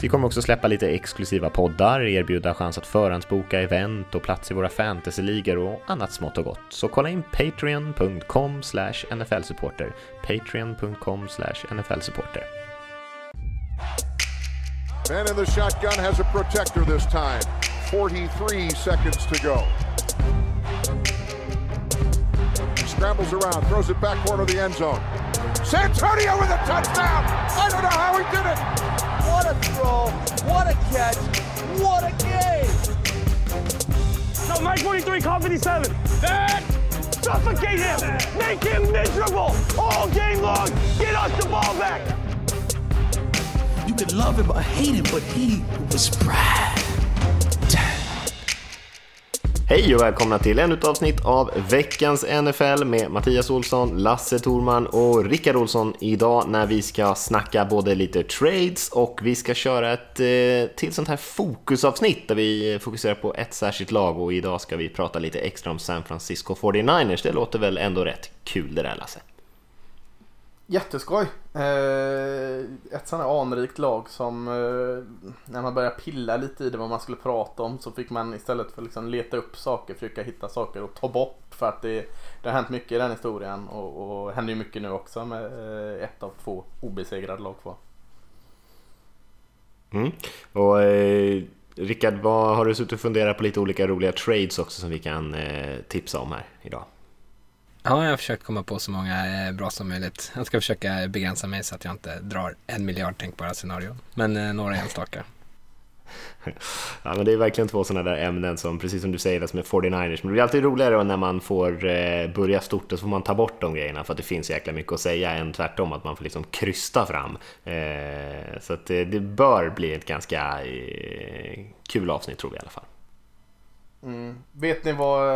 Vi kommer också släppa lite exklusiva poddar, erbjuda chans att förhandsboka event och plats i våra fantasyligor och annat smått och gott. Så kolla in patreon.com nflsupporter. Patreon.com nflsupporter. Man in the shotgun has a protector this time. 43 seconds to go. Scrambles around, throws it back corner of the end zone. Santonio with a touchdown! I don't know how he did it! What a throw, what a catch, what a game! No, Mike 43, call 57. That suffocate him, make him miserable all game long. Get us the ball back. You could love him or hate him, but he was Brad. Hej och välkomna till ännu ett avsnitt av veckans NFL med Mattias Olsson, Lasse Thorman och Rickard Olsson idag när vi ska snacka både lite trades och vi ska köra ett eh, till sånt här fokusavsnitt där vi fokuserar på ett särskilt lag och idag ska vi prata lite extra om San Francisco 49ers. Det låter väl ändå rätt kul det där Lasse? Jätteskoj! Eh, ett sånt här anrikt lag som eh, när man börjar pilla lite i det vad man skulle prata om så fick man istället för att liksom leta upp saker försöka hitta saker och ta bort för att det, det har hänt mycket i den historien och, och händer ju mycket nu också med eh, ett av två obesegrade lag kvar. Mm. Och eh, Rickard, vad har du suttit och funderat på lite olika roliga trades också som vi kan eh, tipsa om här idag? Ja, jag har försökt komma på så många eh, bra som möjligt. Jag ska försöka begränsa mig så att jag inte drar en miljard tänkbara scenarion. Men eh, några enstaka. Ja, men det är verkligen två sådana där ämnen som, precis som du säger, som är 49ers. Men det blir alltid roligare när man får eh, börja stort och så får man ta bort de grejerna för att det finns jäkla mycket att säga än tvärtom att man får liksom krysta fram. Så att det, bör bli ett ganska kul avsnitt tror vi i alla fall. Mm. Vet ni vad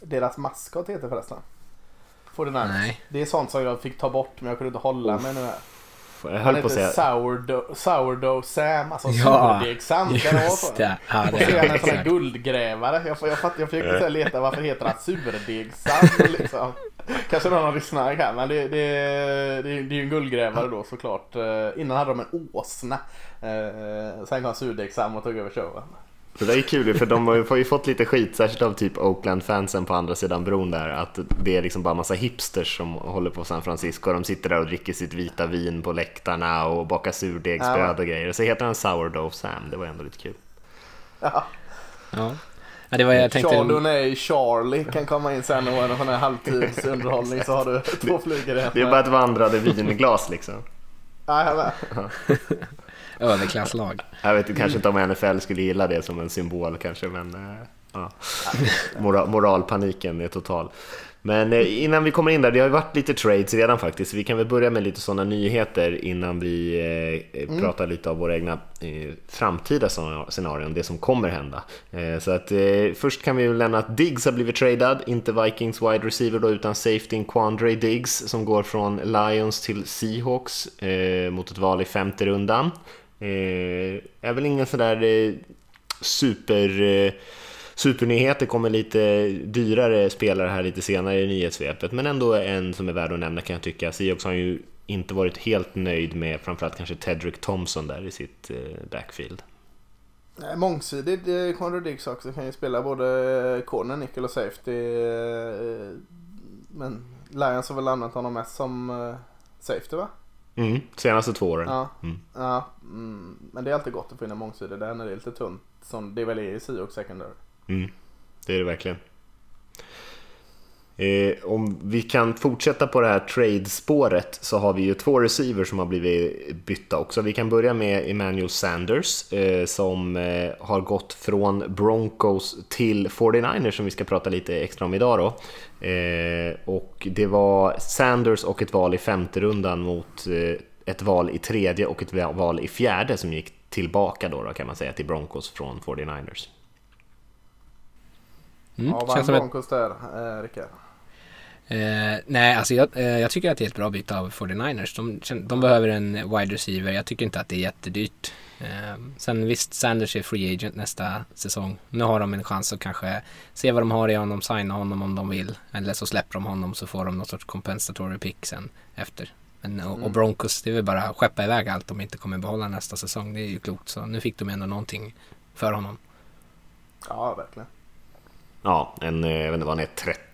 deras maskot heter förresten? 49ers. Nej. Det är sånt som jag fick ta bort men jag kunde inte hålla mig nu här. Jag Han höll på att heter säga... sourdough, sourdough Sam, alltså Ja. Kan så? just det. Ja, det är han en sån här guldgrävare. Jag, jag, fatt, jag försökte leta varför heter han surdegssam liksom. Kanske någon har lyssnat här men det, det, det, är ju en guldgrävare då såklart. Eh, Innan hade de en åsna. Eh, Sen kom surdegssam och tog över showen. Det där är kul för de har ju- fått lite skit, särskilt av typ Oakland-fansen på andra sidan bron där, att det är liksom bara massa hipsters som håller på San Francisco. De sitter där och dricker sitt vita vin på läktarna och bakar surdegsbröd och grejer. Så heter han Sourdough Sam, det var ändå lite kul. Ja. Ja. ja, det var jag tänkte. Chardonnay Charlie kan komma in sen och vara en sån här halvtidsunderhållning så har du två flugor i Det är bara ett vandrande vinglas liksom. Ja, jag med. Överklasslag. Jag vet kanske inte om NFL skulle gilla det som en symbol kanske, men eh, ja. Moral, moralpaniken är total. Men eh, innan vi kommer in där, det har ju varit lite trades redan faktiskt, vi kan väl börja med lite sådana nyheter innan vi eh, eh, pratar lite av våra egna eh, framtida scenar- scenarion, det som kommer hända. Eh, så att eh, först kan vi ju lämna att Diggs har blivit tradad, inte Vikings wide receiver då, utan safety Quandre Diggs som går från Lions till Seahawks eh, mot ett val i femte rundan. Eh, är väl ingen sådär eh, super... Eh, Supernyhet, det kommer lite dyrare spelare här lite senare i nyhetssvepet, men ändå en som är värd att nämna kan jag tycka. Seahawks har ju inte varit helt nöjd med framförallt kanske Tedrick Thompson där i sitt eh, backfield. Nej, Mångsidigt eh, Conrad Diggs också. Kan ju spela både corner, nickel och safety. Eh, eh, men Lions har väl använt honom mest som safety va? Mm, senaste två åren. Ja. Mm. ja mm, men det är alltid gott att få in en mångsidig där när det är lite tunt. Som det väl är i Seahawks secondary. Mm, det är det verkligen. Eh, om vi kan fortsätta på det här trade-spåret så har vi ju två receivers som har blivit bytta också. Vi kan börja med Emmanuel Sanders eh, som eh, har gått från Broncos till 49ers som vi ska prata lite extra om idag då. Eh, och det var Sanders och ett val i femte rundan mot eh, ett val i tredje och ett val i fjärde som gick tillbaka då, då kan man säga till Broncos från 49ers. Mm, ja, vad Broncos där, eh, Rickard? Eh, nej, alltså jag, eh, jag, tycker att det är ett bra byte av 49ers. De, de, behöver en wide receiver. Jag tycker inte att det är jättedyrt. Eh, sen visst, Sanders är free agent nästa säsong. Nu har de en chans att kanske se vad de har i honom, signa honom om de vill. Eller så släpper de honom så får de någon sorts compensatory pick sen efter. Men, och, och mm. Broncos, det är väl bara att skeppa iväg allt de inte kommer behålla nästa säsong. Det är ju klokt. Så nu fick de ändå någonting för honom. Ja, verkligen. Ja, en, eh, jag vet inte vad han är,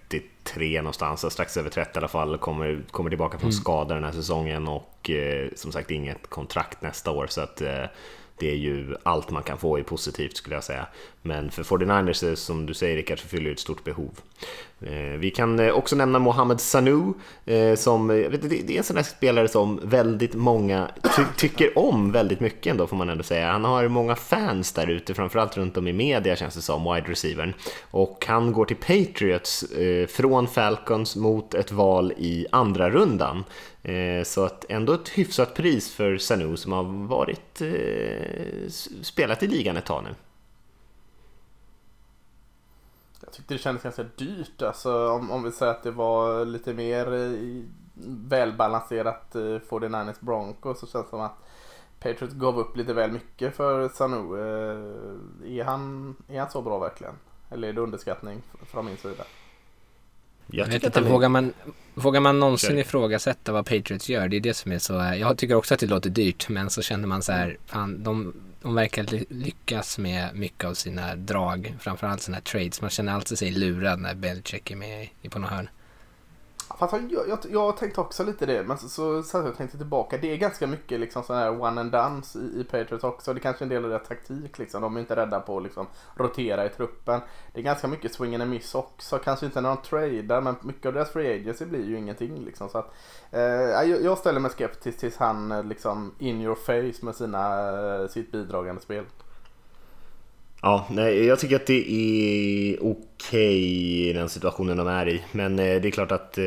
33 någonstans, strax över 30 i alla fall, kommer, kommer tillbaka från mm. skada den här säsongen och eh, som sagt inget kontrakt nästa år så att eh, det är ju allt man kan få är positivt skulle jag säga. Men för 49ers som du säger Rickard så fyller ett stort behov. Eh, vi kan eh, också nämna Mohamed Sanu eh, som, det är en sån där spelare som väldigt många ty tycker om väldigt mycket ändå får man ändå säga. Han har många fans där ute, framförallt runt om i media känns det som, wide receivern. Och han går till Patriots från Falcons mot ett val i andra rundan. Så att ändå ett hyfsat pris för Sanu som har varit spelat i ligan ett tag nu. Jag tyckte det kändes ganska dyrt alltså om, om vi säger att det var lite mer eh, i, välbalanserat eh, 49ers Broncos så känns det som att Patriots gav upp lite väl mycket för Sanu. Eh, är, han, är han så bra verkligen? Eller är det underskattning från min sida? Jag, jag vet inte, vågar man, vågar man någonsin Kör. ifrågasätta vad Patriots gör? Det är det som är så, jag tycker också att det låter dyrt men så känner man så här, fan, de, de verkar lyckas med mycket av sina drag, framförallt sina trades. Man känner alltid sig lurad när Belichick är med på något hörn. Fast jag, jag, jag tänkte också lite det, men så, så, så jag tänkte tillbaka. Det är ganska mycket liksom sån här one and done i, i Patriots också. Det är kanske är en del av deras taktik liksom. De är inte rädda på att liksom, rotera i truppen. Det är ganska mycket swing and a miss också. Kanske inte när de tradar, men mycket av deras free agency blir ju ingenting liksom. Så att, eh, jag, jag ställer mig skeptisk tills han eh, liksom in your face med sina, eh, sitt bidragande spel. Ja, nej, jag tycker att det är okej okay i den situationen de är i. Men eh, det är klart att eh,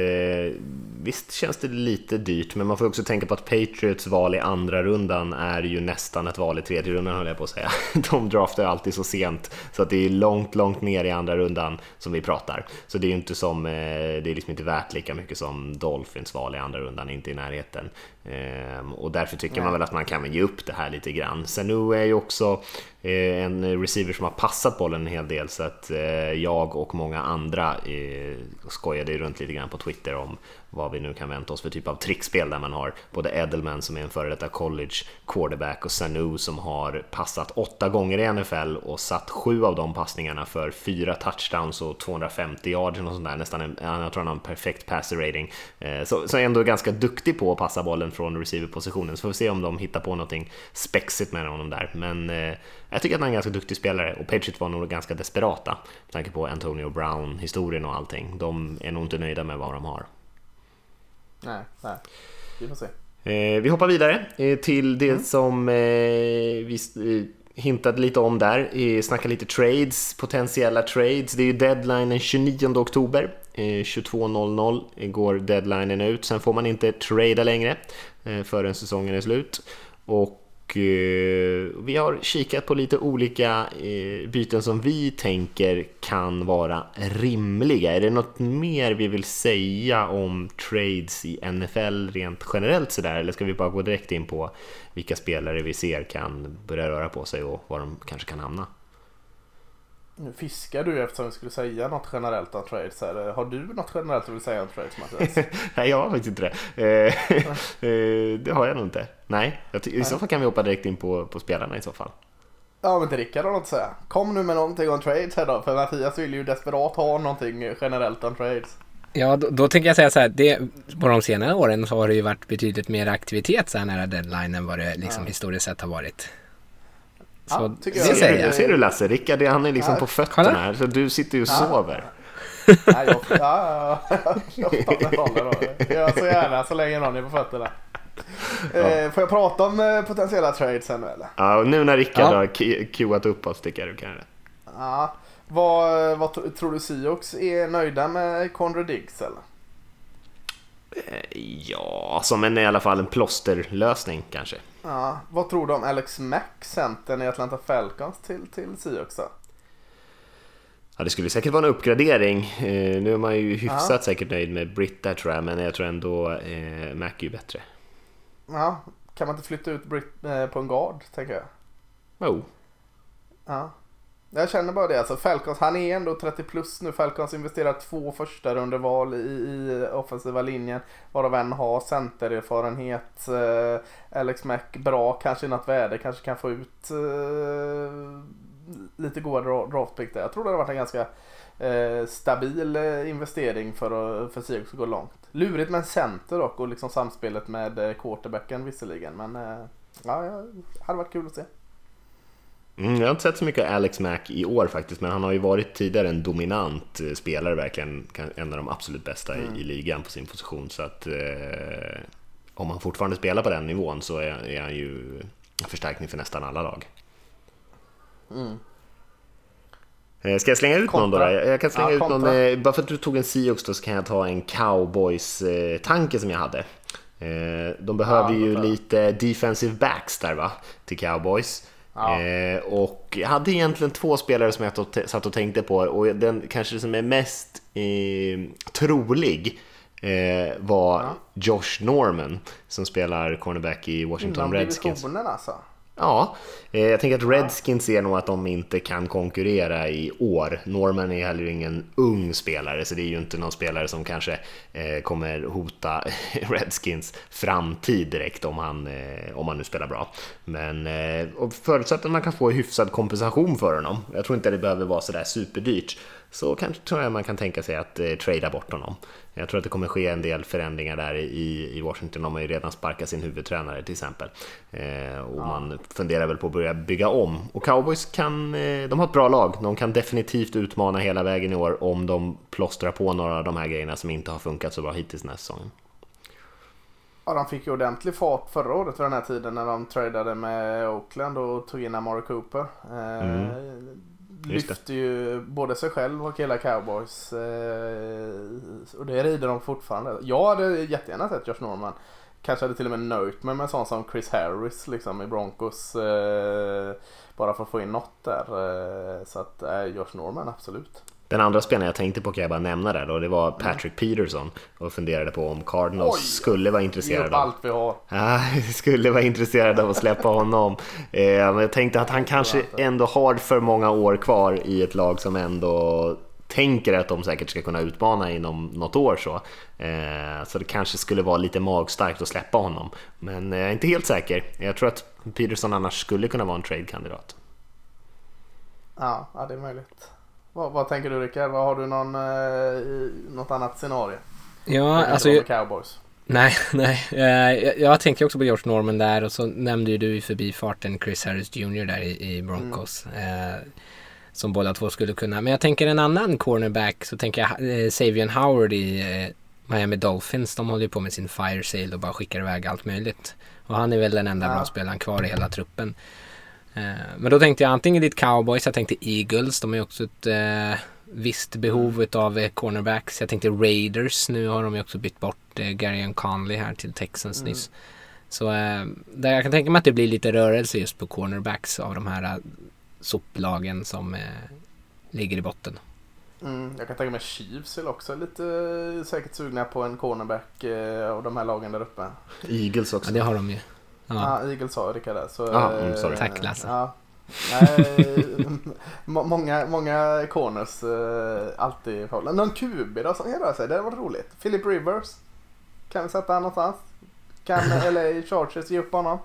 visst känns det lite dyrt, men man får också tänka på att Patriots val i andra rundan är ju nästan ett val i tredje rundan höll jag på att säga. De draftar alltid så sent så att det är långt, långt ner i andra rundan som vi pratar. Så det är ju inte som, eh, det är liksom inte värt lika mycket som Dolphins val i andra rundan, inte i närheten. Ehm, och därför tycker Nej. man väl att man kan ge upp det här lite grann. Sen nu är ju också en receiver som har passat bollen en hel del så att jag och många andra eh, skojade runt lite grann på Twitter om vad vi nu kan vänta oss för typ av trickspel där man har både Edelman som är en före detta college quarterback och Sanu som har passat åtta gånger i NFL och satt sju av de passningarna för fyra touchdowns och 250 yards och sånt där, nästan en, jag tror han har en perfekt passer rating. Eh, så, så är ändå ganska duktig på att passa bollen från receiverpositionen, så får vi se om de hittar på någonting spexigt med honom där. Men eh, jag tycker att han är en ganska duktig spelare och Patriots var nog ganska desperata med tanke på Antonio Brown-historien och allting. De är nog inte nöjda med vad de har. Nej, nej. Vi får se. Eh, vi hoppar vidare eh, till det mm. som eh, vi eh, hintade lite om där. Eh, snacka lite trades, potentiella trades. Det är ju deadline den 29 oktober. 22.00 går deadlinen ut. Sen får man inte trada längre förrän säsongen är slut. Och Eh, vi har kikat på lite olika eh, byten som vi tänker kan vara rimliga. Är det något mer vi vill säga om trades i NFL rent generellt sådär? Eller ska vi bara gå direkt in på vilka spelare vi ser kan börja röra på sig och var de kanske kan hamna? Nu fiskar du eftersom vi skulle säga något generellt om trades här. Har du något generellt du vill säga om trades Mattias? Nej, jag har faktiskt inte det. Eh, eh, det har jag nog inte. Nej, i så fall kan vi hoppa direkt in på, på spelarna i så fall. Ja men Rickard har något att säga. Kom nu med någonting om trades här då. För Mattias vill ju desperat ha någonting generellt om trades. Ja, då, då tänker jag säga så här. Det, på de senare åren så har det ju varit betydligt mer aktivitet så här nära deadline än vad det liksom ja. historiskt sett har varit. Så ja, det jag. Ser, du, ser du Lasse, Rickard han är liksom ja. på fötterna här, så du sitter ju och ja. sover. Nej, jag, ja, ja, jag ta rollen då. Jag så gärna så länge någon är på fötterna. Ja. Eh, får jag prata om eh, potentiella trades sen eller? Ja, nu när Rickard ja. har queuat upp oss tycker jag du kan det. Ja, vad, vad tror du Sioux är nöjda med Conrad Diggs eller? Eh, Ja, som en i alla fall en plåsterlösning kanske. Ja, vad tror du om Alex Mack, centern i Atlanta Falcons till, till Seahawks då? Ja, det skulle säkert vara en uppgradering. Eh, nu är man ju hyfsat säkert nöjd med Britt där tror jag, men jag tror ändå eh, Mac är ju bättre. Ja, kan man inte flytta ut Britt eh, på en guard, tänker jag. Oh. Ja. Jag känner bara det. Alltså Falcons, han är ändå 30 plus nu. Falcons investerar två första rundeval i, i offensiva linjen. Varav en har centererfarenhet. Eh, Alex Mack bra, kanske i något värde. Kanske kan få ut eh, lite goda draftpick där. Jag tror det har varit en ganska eh, stabil eh, investering för, att- för Seahawks att gå långt. Lurigt med en center dock och liksom samspelet med eh, quarterbacken visserligen. Men eh, ja, det hade varit kul att se. Mm, jag har inte sett så mycket av Alex Mack i år faktiskt, men han har ju varit tidigare en dominant eh, spelare, verkligen en av de absolut bästa i, i ligan på sin position. Så att eh, om han fortfarande spelar på den nivån så är, är han ju en förstärkning för nästan alla lag. Eh, Ska jag slänga ut någon då? Kontra. Jag kan slänga Ja, ut någon, kontra. eh, bara för att du tog en Seahawks då så kan jag ta en Cowboys-tanke som jag hade. De behöver Ja, ju lite defensive backs där va, till Cowboys. Ja. Eh, och jag hade egentligen två spelare som jag satt och tänkte på och den kanske som är mest eh, trolig eh, var Josh Norman som spelar cornerback i Washington Inom Redskins. divisionen alltså. Ja, eh, jag tänker att Redskins ser nog att de inte kan konkurrera i år. Norman är heller ingen ung spelare, så det är ju inte någon spelare som kanske eh, kommer hota Redskins framtid direkt om han, eh, om han nu spelar bra. Men förutsatt att man kan få hyfsad kompensation för honom, jag tror inte det behöver vara sådär superdyrt, så kanske tror jag man kan tänka sig att eh, trada bort honom. Jag tror att det kommer ske en del förändringar där i, i Washington. De har ju redan sparkat sin huvudtränare till exempel. Eh, och man funderar väl på att börja bygga om. Och Cowboys kan, eh, de har ett bra lag. De kan definitivt utmana hela vägen i år om de plåstrar på några av de här grejerna som inte har funkat så bra hittills den här säsongen. Ja, de fick ju ordentlig fart förra året för den här tiden när de tradade med Oakland och tog in Amari Cooper. Eh, Just Lyfter ju både sig själv och hela Cowboys. Eh, och det rider de fortfarande. Jag hade jättegärna sett Josh Norman. Kanske hade till och med nöjt mig med en sån som Chris Harris liksom i Broncos. Eh, bara för att få in något där. Eh, så att eh, Josh Norman absolut. Den andra spelaren jag tänkte på kan jag bara nämna där då, det var Patrick Peterson och funderade på om Cardinals Oj! skulle vara intresserade av allt vi har. Ja, skulle vara intresserad av att släppa honom. Eh, men jag tänkte att han kanske ändå har för många år kvar i ett lag som ändå tänker att de säkert ska kunna utmana inom något år så. Eh, så det kanske skulle vara lite magstarkt att släppa honom. Men jag är inte helt säker. Jag tror att Peterson annars skulle kunna vara en trade-kandidat. Ja, ja det är möjligt. Vad, vad tänker du Rickard? Har du någon, eh, något annat scenario? Ja, alltså... Jag, Cowboys. nej, nej. Eh, jag, jag tänker också på George Norman där och så nämnde ju du i förbifarten Chris Harris Jr. där i, i Broncos. Eh, som båda två skulle kunna. Men jag tänker en annan cornerback så tänker jag eh, Savion Howard i eh, Miami Dolphins. De håller ju på med sin fire sale och bara skickar iväg allt möjligt. Och han är väl den enda Ja. bra spelaren kvar i hela truppen. Eh, men då tänkte jag antingen lite Cowboys, jag tänkte Eagles. De är ju också ett eh, visst behov av eh, cornerbacks. Jag tänkte Raiders. Nu har de ju också bytt bort eh, Gary Conley här till Texans nyss. Så eh, där jag kan tänka mig att det blir lite rörelse just på cornerbacks av de här eh, soplagen som eh, ligger i botten. Mm, jag kan tänka mig Chiefs är också lite säkert sugna på en cornerback eh, av de här lagen där uppe. Eagles också. Ja, det har de ju. Ja. Eagles sa Rickard där. Så, Ja, mm, eh, sorry. Tack, Lasse. Ja. Många, många corners eh, alltid favorit. Någon QB då som kan röra sig, det var roligt. Philip Rivers. Kan vi sätta han någonstans? Kan LA Chargers ge upp honom?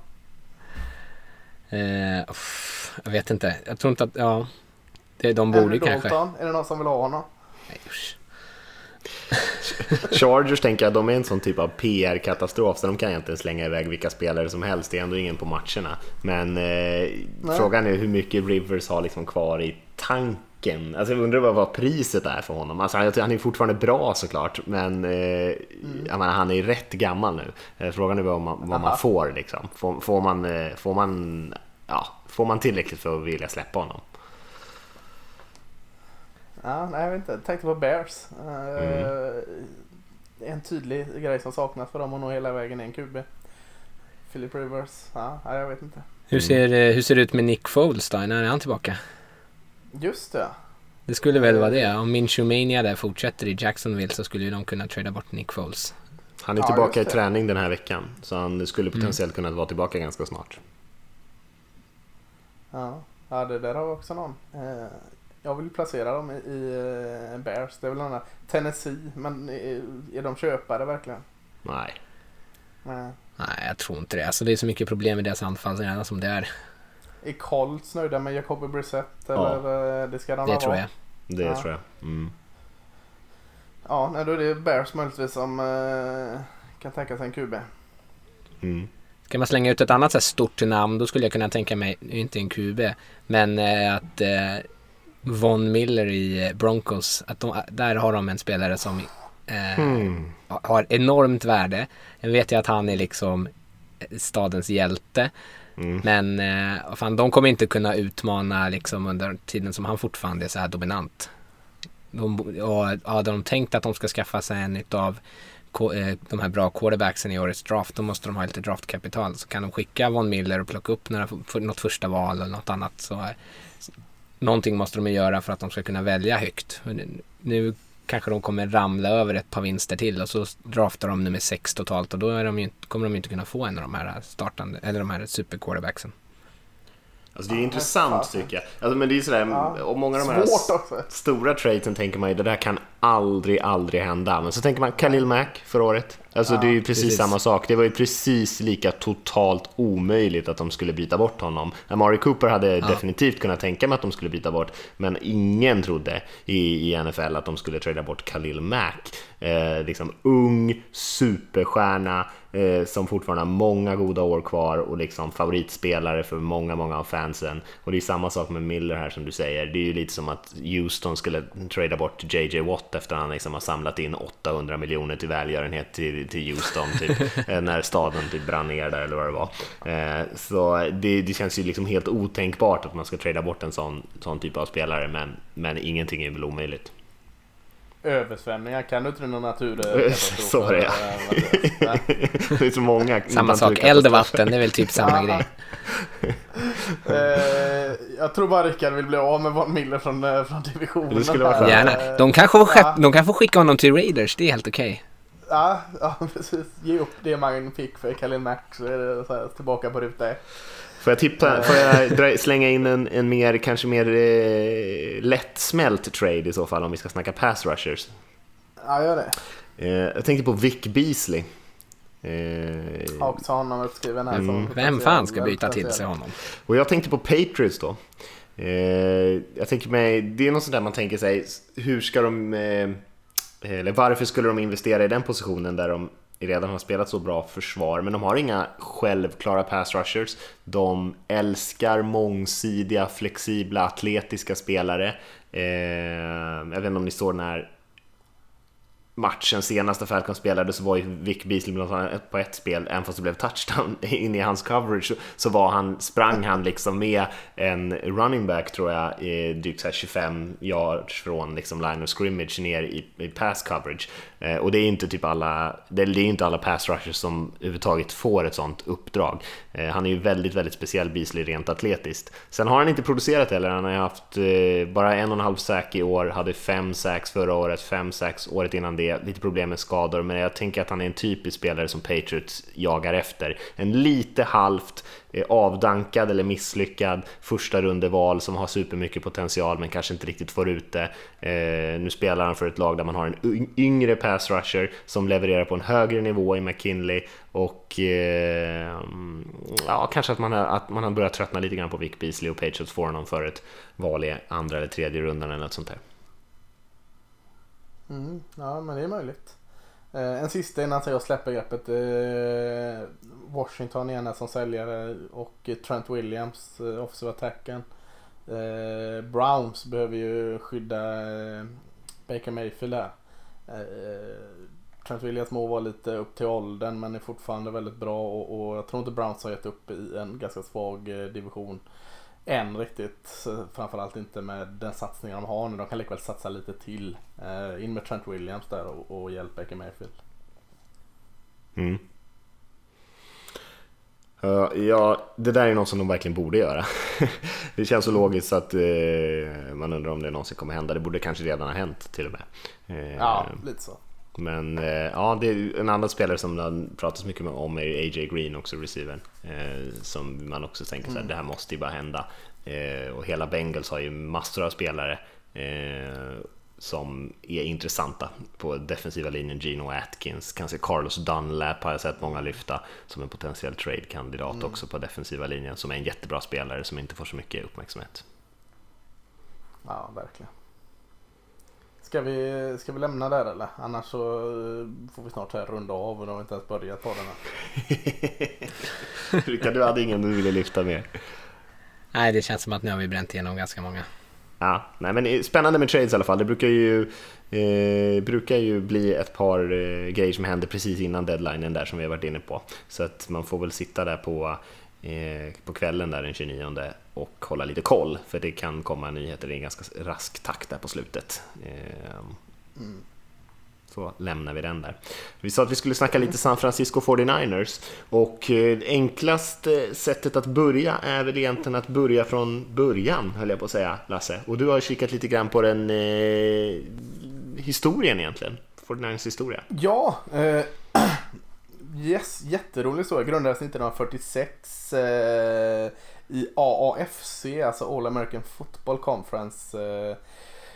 Eh, uff, jag vet inte. Jag tror inte att, ja. Det, de borde kanske. Dalton, är det någon som vill ha honom? Nej, usch. Chargers tänker jag, de är en sån typ av PR-katastrof så de kan egentligen slänga iväg vilka spelare som helst, det är ändå ingen på matcherna. Men eh, frågan är hur mycket Rivers har liksom kvar i tanken. Alltså jag undrar vad, vad priset är för honom. Alltså, han, han är fortfarande bra såklart, men eh, jag menar, han är rätt gammal nu. Eh, frågan är vad man, vad man får liksom. Får, får, man, eh, får, man, ja, får man tillräckligt för att vilja släppa honom? Ja, nej, jag vet inte. Jag tänkte på Bears. Eh, en tydlig grej som saknas för dem och nå hela vägen är en QB. Philip Rivers, ja, jag vet inte. Hur ser, eh, hur ser det ut med Nick Foles då? När är han tillbaka? Just det. Det skulle väl vara det. Om Minshumania där fortsätter i Jacksonville så skulle ju de kunna trada bort Nick Foles. Han är Ja, tillbaka i träning den här veckan, så han skulle potentiellt kunna vara tillbaka ganska snart. Ja, ja det där har vi också någon. Eh, jag vill placera dem i, eh, Bears. Det är väl där Tennessee, men är, är de köpare verkligen? Nej. Nej. Nej, jag tror inte det. Alltså det är så mycket problem med deras anfall som det är. Är Colts nöjda med Jacoby Brissett? Ja. Eller eh, det ska de Det tror jag. Det Ja. tror jag. Mm. Ja, nej, då är det Bears möjligtvis som eh, kan tänka sig en QB. Mm. Ska man slänga ut ett annat så stort namn då skulle jag kunna tänka mig, inte en QB, men eh, att eh, Von Miller i eh, Broncos, att de, där har de en spelare som eh, Mm. har enormt värde. Jag vet ju att han är liksom eh, stadens hjälte. Mm. Men eh, fan, de kommer inte kunna utmana liksom under tiden som han fortfarande är så här dominant. De, och, hade de tänkt att de ska skaffa sig en utav ko- eh, de här bra quarterbacksen i årets draft, då måste de ha lite draftkapital. Så kan de skicka Von Miller och plocka upp några, något första val eller något annat. Så, någonting måste de göra för att de ska kunna välja högt. Nu kanske de kommer ramla över ett par vinster till och så draftar de nummer sex totalt och då är de ju, inte- kommer de ju inte kunna få en av de här startande, eller de här super quarterbacksen. Alltså det är intressant tycker jag. Alltså, men det är sådär, Ja. och många av de här stora tradesen tänker man ju, det där kan aldrig, aldrig hända. Men så tänker man Khalil Mack förra året. Alltså det är ju precis, precis. samma sak. Det var ju precis lika totalt omöjligt att de skulle byta bort honom. Amari Cooper hade definitivt kunnat tänka mig att de skulle byta bort, men ingen trodde i, i NFL att de skulle trada bort Khalil Mack. Eh, liksom ung, superstjärna, eh, som fortfarande har många goda år kvar och liksom favoritspelare för många, många av fansen. Och det är samma sak med Miller här som du säger. Det är ju lite som att Houston skulle trada bort JJ Watt efter att han liksom har samlat in 800 miljoner till välgörenhet till, till Houston typ, eh, när staden typ brann ner där eller vad det var. Eh, så det, det känns ju liksom helt otänkbart att man ska trada bort en sån, sån typ av spelare, men, men ingenting är väl omöjligt. Översvämningar, kan du inte någon naturkatastrofer? Så var det, ja. Det är så många Samma sak, eld och vatten, det är väl typ samma Ja. grej. Eh, jag tror bara Rickard vill bli av med Von Miller från, från divisionen. Det skulle vara. Gärna. De kan, få de kan få skicka honom till Raiders, det är helt okej. Ja, ja, precis. Ge upp det man fick för Khalil Mack så är det så här, tillbaka på ruta ett. Får jag, tippa, får jag dra, slänga in en, en mer, kanske mer eh, lättsmält trade i så fall om vi ska snacka pass rushers? Ja, gör det. Eh, jag tänkte på Vic Beasley. Eh, Har också honom uppskriven här. som Mm. Vem fan ska byta till sig honom? och jag tänkte på Patriots då. Eh, jag tänker mig, det är något sånt där man tänker sig, hur ska de, eh, Eh, eller varför skulle de investera i den positionen där de redan har spelat så bra försvar, men de har inga självklara pass rushers. De älskar mångsidiga, flexibla, atletiska spelare. Eh, jag vet inte om ni såg den här matchen senaste Falcon spelade så var ju Vic Beasley bland annat på ett spel, även fast det blev touchdown in i hans coverage, så- var han, sprang han liksom med en running back tror jag, drygt 25 yards från liksom line of scrimmage ner i, i pass coverage. Eh, och det är inte typ alla, det, är inte alla pass rushers som överhuvudtaget får ett sånt uppdrag. Eh, han är ju väldigt, väldigt speciell Beasley rent atletiskt. Sen har han inte producerat heller, han har ju haft eh, bara en och en halv sack i år, hade fem sacks förra året, fem sacks året innan det, lite problem med skador, men jag tänker att han är en typisk spelare som Patriots jagar efter. En lite halvt Eh, avdankad eller misslyckad första rundeval som har supermycket potential men kanske inte riktigt får ut det. Eh, nu spelar han för ett lag där man har en yngre pass rusher som levererar på en högre nivå i McKinley och eh, ja, kanske att man, har, att man har börjat tröttna lite grann på Vic Beasley och Patriots får honom för ett val i andra eller tredje rundan eller något sånt där. Mm, ja, men det är möjligt. Eh, en sista innan jag släpper greppet. Eh, Washington igen som säljare eh, och Trent Williams, eh, offensive attacken. Browns behöver ju skydda Baker Mayfield där. Trent Williams må vara lite upp till åldern men är fortfarande väldigt bra och, och jag tror inte Browns har gett upp i en ganska svag division än riktigt. Framförallt inte med den satsningen de har nu. De kan likväl satsa lite till. Eh, in med Trent Williams där och, och hjälp Baker Mayfield. Mm. Uh, ja, det där är något som de verkligen borde göra. det känns så logiskt att uh, man undrar om det någonsin kommer hända. Det borde kanske redan ha hänt till och med. Uh, ja, lite så. Men ja, det är en annan spelare som det pratas mycket om är AJ Green också, receivern. som man också tänker så här, mm. det här måste ju bara hända. och hela Bengals har ju massor av spelare som är intressanta på defensiva linjen. Gino Atkins, kanske Carlos Dunlap har jag sett många lyfta som en potentiell trade-kandidat mm. också på defensiva linjen som är en jättebra spelare som inte får så mycket uppmärksamhet. Ja, verkligen. Ska vi, ska vi lämna där eller? Annars så eh, får vi snart här runda av och då har vi inte ens börjat på den här. Rickard, du hade ingen du ville lyfta mer? Nej, det känns som att nu har vi bränt igenom ganska många. Ja, nej, men spännande med trades i alla fall. Det brukar ju, eh, brukar ju bli ett par eh, grejer som händer precis innan deadlinen där som vi har varit inne på. Så att man får väl sitta där på, eh, på kvällen där den 29 och hålla lite koll för det kan komma nyheter i en ganska rask takt där på slutet. Eh, mm så lämnar vi den där. Vi sa att vi skulle snacka lite San Francisco 49ers och eh, enklaste sättet att börja är väl egentligen att börja från början, höll jag på att säga, Lasse. Och du har kikat lite grann på den eh, historien egentligen, 49ers historia. Ja, eh, yes, jätterolig historia. Grundades 1946 eh, i AAFC, alltså All American Football Conference. Eh,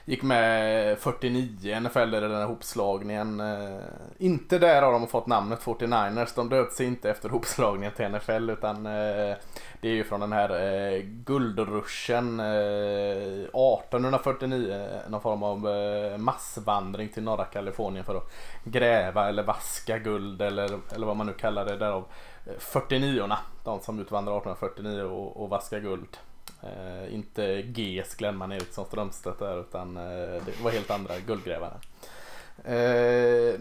Gick med 49 NFL i den här hopslagningen. Eh, inte där har de fått namnet 49ers. De döpte sig inte efter hopslagningen till NFL utan eh, det är ju från den här eh, guldruschen eh, 1849. Någon form av eh, massvandring till norra Kalifornien för att gräva eller vaska guld eller, eller vad man nu kallar det. Därav eh, 49orna. De som utvandrar 1849 och, och vaskar guld. Eh, inte GS Glenman Eriksson Strömstedt där utan eh, det var helt andra guldgrävare. Eh,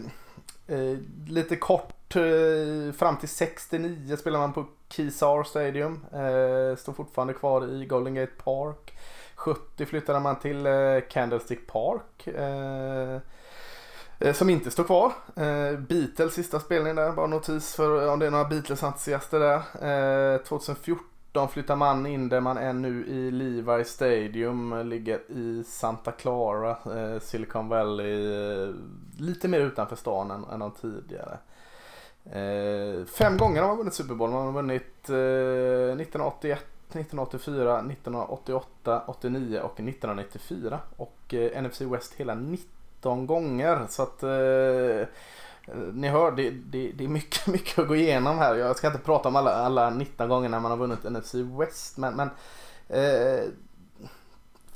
eh lite kort, eh, fram till 69 spelade man på Keysar Stadium. Eh, fortfarande kvar i Golden Gate Park. 70 flyttade man till eh, Candlestick Park. Eh, eh, som inte står kvar. Beatles sista spelning där, bara notis för om det är några Beatles-entusiaster där. 2014 de flyttar man in där man är nu i Levi Stadium. Ligger i Santa Clara, eh, Silicon Valley. Eh, lite mer utanför stan än, än de tidigare. Eh, fem gånger har man vunnit Super Bowl. Man har vunnit 1981, 1984, 1988, 89 och 1994. Och eh, NFC West hela 19 gånger. Så att eh, ni hör, det, det, det, är mycket, mycket att gå igenom här. Jag ska inte prata om alla, alla 19 gånger när man har vunnit NFC West. Men, men eh,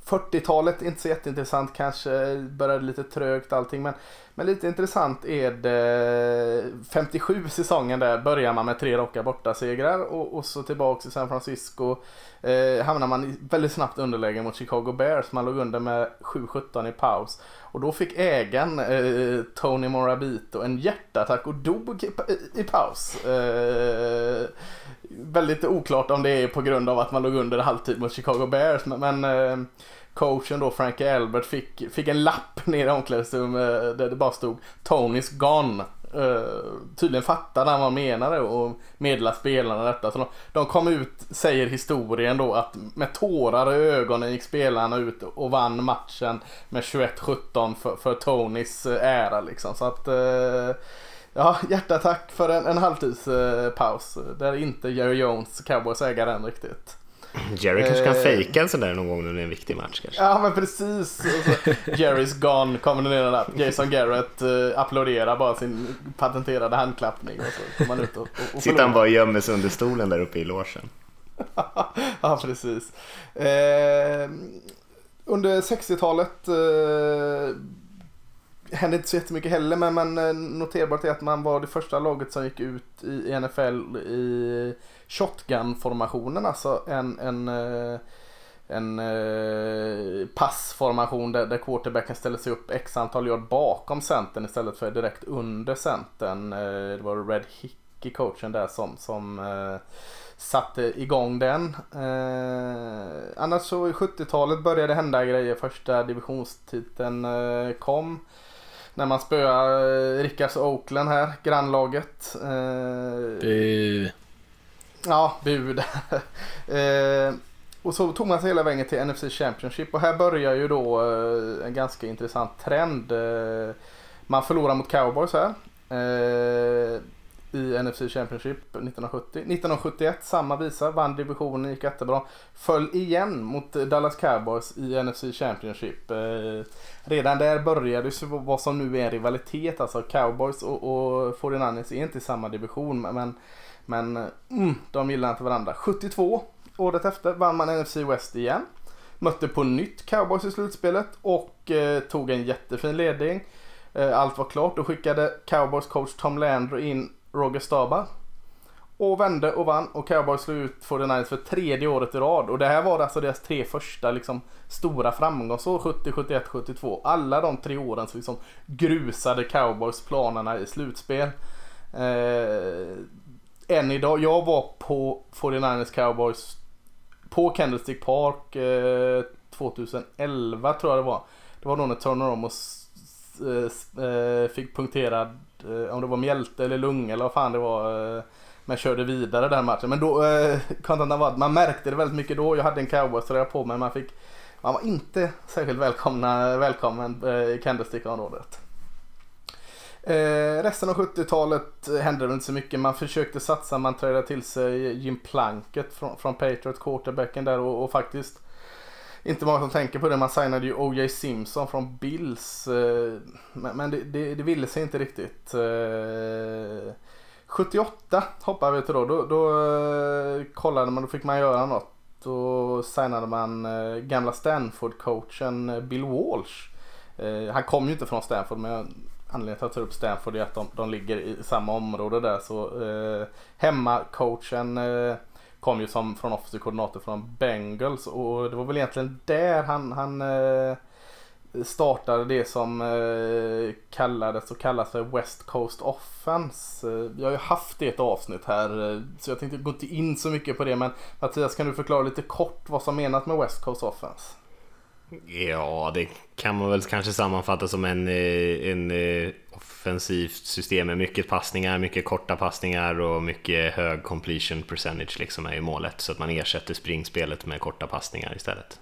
40-talet inte så jätteintressant kanske. Började lite trögt allting. Men, men lite intressant är det 57 säsongen där börjar man med tre raka bortasegrar och, och så tillbaks i San Francisco. Eh, hamnar man i väldigt snabbt underläge mot Chicago Bears. Man låg under med 7-17 i paus. Och då fick ägaren eh, Tony Morabito en hjärtattack och dog i, i, paus. Eh, väldigt oklart om det är på grund av att man låg under halvtid mot Chicago Bears. Men, men eh, coachen då, Frankie Albert, fick, fick en lapp ner i omklädningsrummet eh, där det bara stod Tony's gone. Uh, tydligen fattade han vad han menade och meddelade spelarna detta. Så de, de, kom ut, säger historien då, att med tårar i ögonen gick spelarna ut och vann matchen med 21-17 för, för Tonys eh, ära liksom. Så att uh, Ja, hjärtattack för en, en halvtidspaus. Där inte Jerry Jones, Cowboys ägare än riktigt. Jerry kanske kan eh, fejka en sån där någon gång när det är en viktig match kanske. Ja men precis. Jerry's gone kommer ner där. Jason Garrett uh, applåderar bara sin patenterade handklappning och så kommer han ut och, och, och Sitter han bara och gömmer sig under stolen där uppe i logen. ja precis. Eh, under 60-talet eh, hände inte så jättemycket heller men, men eh, noterbart är att man var det första laget som gick ut i NFL i shotgun-formationen, alltså en, en, eh, en eh, passformation där, där quarterbacken ställer sig upp x antal yard bakom centern istället för direkt under centern. Det var Red Hickey coachen där som, som satte igång den. Eh, annars så i 70-talet började det hända grejer. Första divisionstiteln eh, kom när man spöar eh, Rickards Oakland här, grannlaget. Eh, Bu. Ja, bu eh, och så tog man sig hela vägen till NFC Championship och här börjar ju då eh, en ganska intressant trend. Eh, man förlorar mot Cowboys här. I NFC Championship 1970. 1971, samma visa, vann divisionen, gick jättebra. Föll igen mot Dallas Cowboys i NFC Championship. Eh, redan där började ju vad som nu är en rivalitet. Alltså Cowboys och, och 49ers är inte i samma division. Men, men mm, de gillar inte varandra. 72 Året efter vann man NFC West igen. Mötte på nytt Cowboys i slutspelet och eh, tog en jättefin ledning. Eh, allt var klart. Då skickade Cowboys coach Tom Landry in Roger Staubach. Och vände och vann och Cowboys slog ut 49ers för tredje året i rad. Och det här var alltså deras tre första liksom, stora framgångsår. 70, 71, 72. Alla de tre åren så liksom grusade Cowboys planerna i slutspel. Eh, än idag. Jag var på 49ers Cowboys på Candlestick Park eh, 2011 tror jag det var. Det var då när Turner Ramos eh, eh, fick punkterad, Eh, om det var mjälte eller lunga eller vad fan det var. Eh, men körde vidare den matchen. Men då, eh, var man märkte det väldigt mycket då. Jag hade en cowboyströja på mig. Man, fick, man var inte särskilt välkomna, välkommen eh, i Candlestick-området. Eh, resten av 70-talet hände det inte så mycket. Man försökte satsa, man trädde till sig Jim Plunkett från, från Patriot, quarterbacken där och, och, faktiskt inte många som tänker på det. Man signade ju O.J. Simpson från Bills. Eh, men, det, det, det, ville sig inte riktigt. Eh, 78 hoppade vi till då. Då, då eh, kollade man, då fick man göra något. Då signade man gamla Stanford-coachen Bill Walsh. han kom ju inte från Stanford men anledningen till att jag tar upp Stanford är att de, de ligger i samma område där. Så eh, hemmacoachen eh, kom ju som från offensiv koordinator från Bengals och det var väl egentligen där han, han eh, startade det som eh, kallades och kallas för West Coast Offense. Eh, har ju haft det ett avsnitt här eh, så jag tänkte gå inte in så mycket på det men Mattias kan du förklara lite kort vad som menas med West Coast Offense? Ja, det kan man väl kanske sammanfatta som en, eh, en eh, offensivt system med mycket passningar, mycket korta passningar och mycket hög completion percentage liksom är ju målet. Så att man ersätter springspelet med korta passningar istället.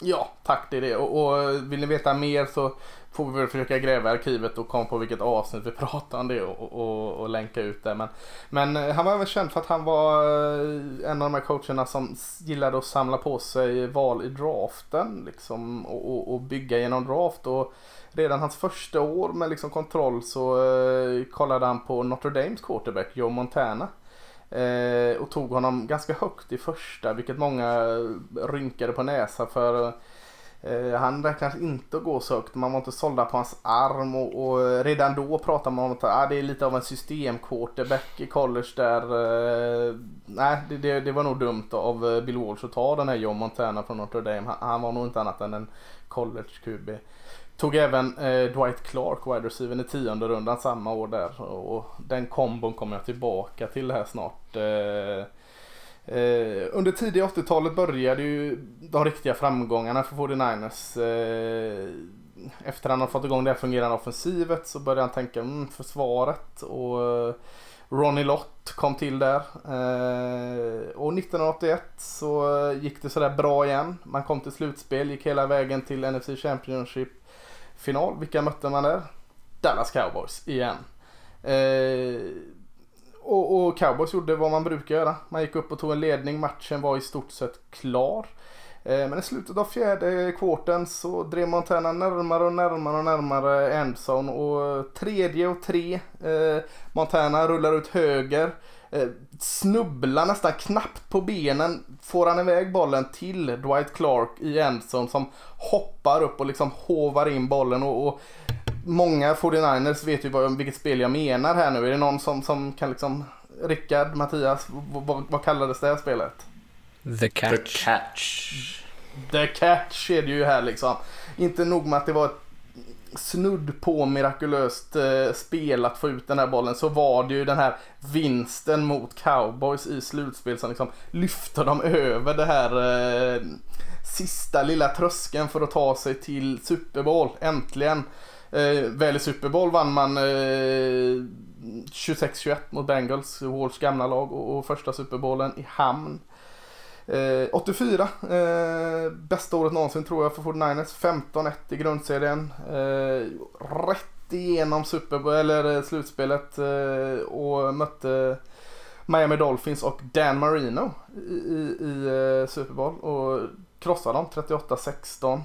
Ja, tack det är det. Och, och vill ni veta mer så får vi väl försöka gräva i arkivet och komma på vilket avsnitt vi pratar om det och, och, och, länka ut det. Men, men eh, han var även känd för att han var eh, en av de här coacherna som gillade att samla på sig val i draften liksom, och, och bygga genom draft. Och redan hans första år med liksom kontroll så eh, kollade han på Notre Dames quarterback Joe Montana. Eh, och tog honom ganska högt i första, vilket många eh, rynkade på näsa för Eh, han räknas inte att gå så högt. Man var inte sålda på hans arm och, och redan då pratade man om att ah, det är lite av en systemquarterback i college där. Eh, nej, det, det, det, var nog dumt av eh, Bill Walsh att ta den här John Montana från Notre Dame. Han, han var nog inte annat än en college QB. Tog även eh, Dwight Clark, wide receiver i tionde rundan samma år där. Och den kombon kommer jag tillbaka till här snart. Eh, eh, under tidiga 80-talet började ju de riktiga framgångarna för 49ers. Eh, efter han har fått igång det fungerande offensivet så började han tänka mm, försvaret. Och eh, Ronnie Lott kom till där. Eh, och 1981 så gick det sådär bra igen. Man kom till slutspel, gick hela vägen till NFC Championship final. Vilka mötte man där? Dallas Cowboys igen. Eh, och, och, Cowboys gjorde vad man brukar göra. Man gick upp och tog en ledning. Matchen var i stort sett klar. Eh, men i slutet av fjärde kvarten så drev Montana närmare och närmare och närmare endzone. Och tredje och tre. Eh, Montana rullar ut höger. Eh, snubblar nästan knappt på benen. Får han iväg bollen till Dwight Clark i endzone som hoppar upp och liksom hovar in bollen. och, och många 49ers vet ju vad, vilket spel jag menar här nu. Är det någon som, som kan liksom... Rickard, Mattias, vad, vad kallades det här spelet? The catch. The catch. The catch är det ju här liksom. Inte nog med att det var ett snudd på mirakulöst eh, spel att få ut den här bollen så var det ju den här vinsten mot cowboys i slutspel som liksom lyfter dem över det här eh, sista lilla tröskeln för att ta sig till Super Bowl. Äntligen. Eh, väl i Super Bowl vann man eh, 26-21 mot Bengals, Walls gamla lag och, och första Super Bowlen i hamn. Eh, 84, eh, bästa året någonsin tror jag för 49ers. 15-1 i grundserien. Eh, rätt igenom Super Bowl, eller eh, slutspelet eh, och mötte Miami Dolphins och Dan Marino i, i, i eh, Super Bowl och krossade dem 38-16.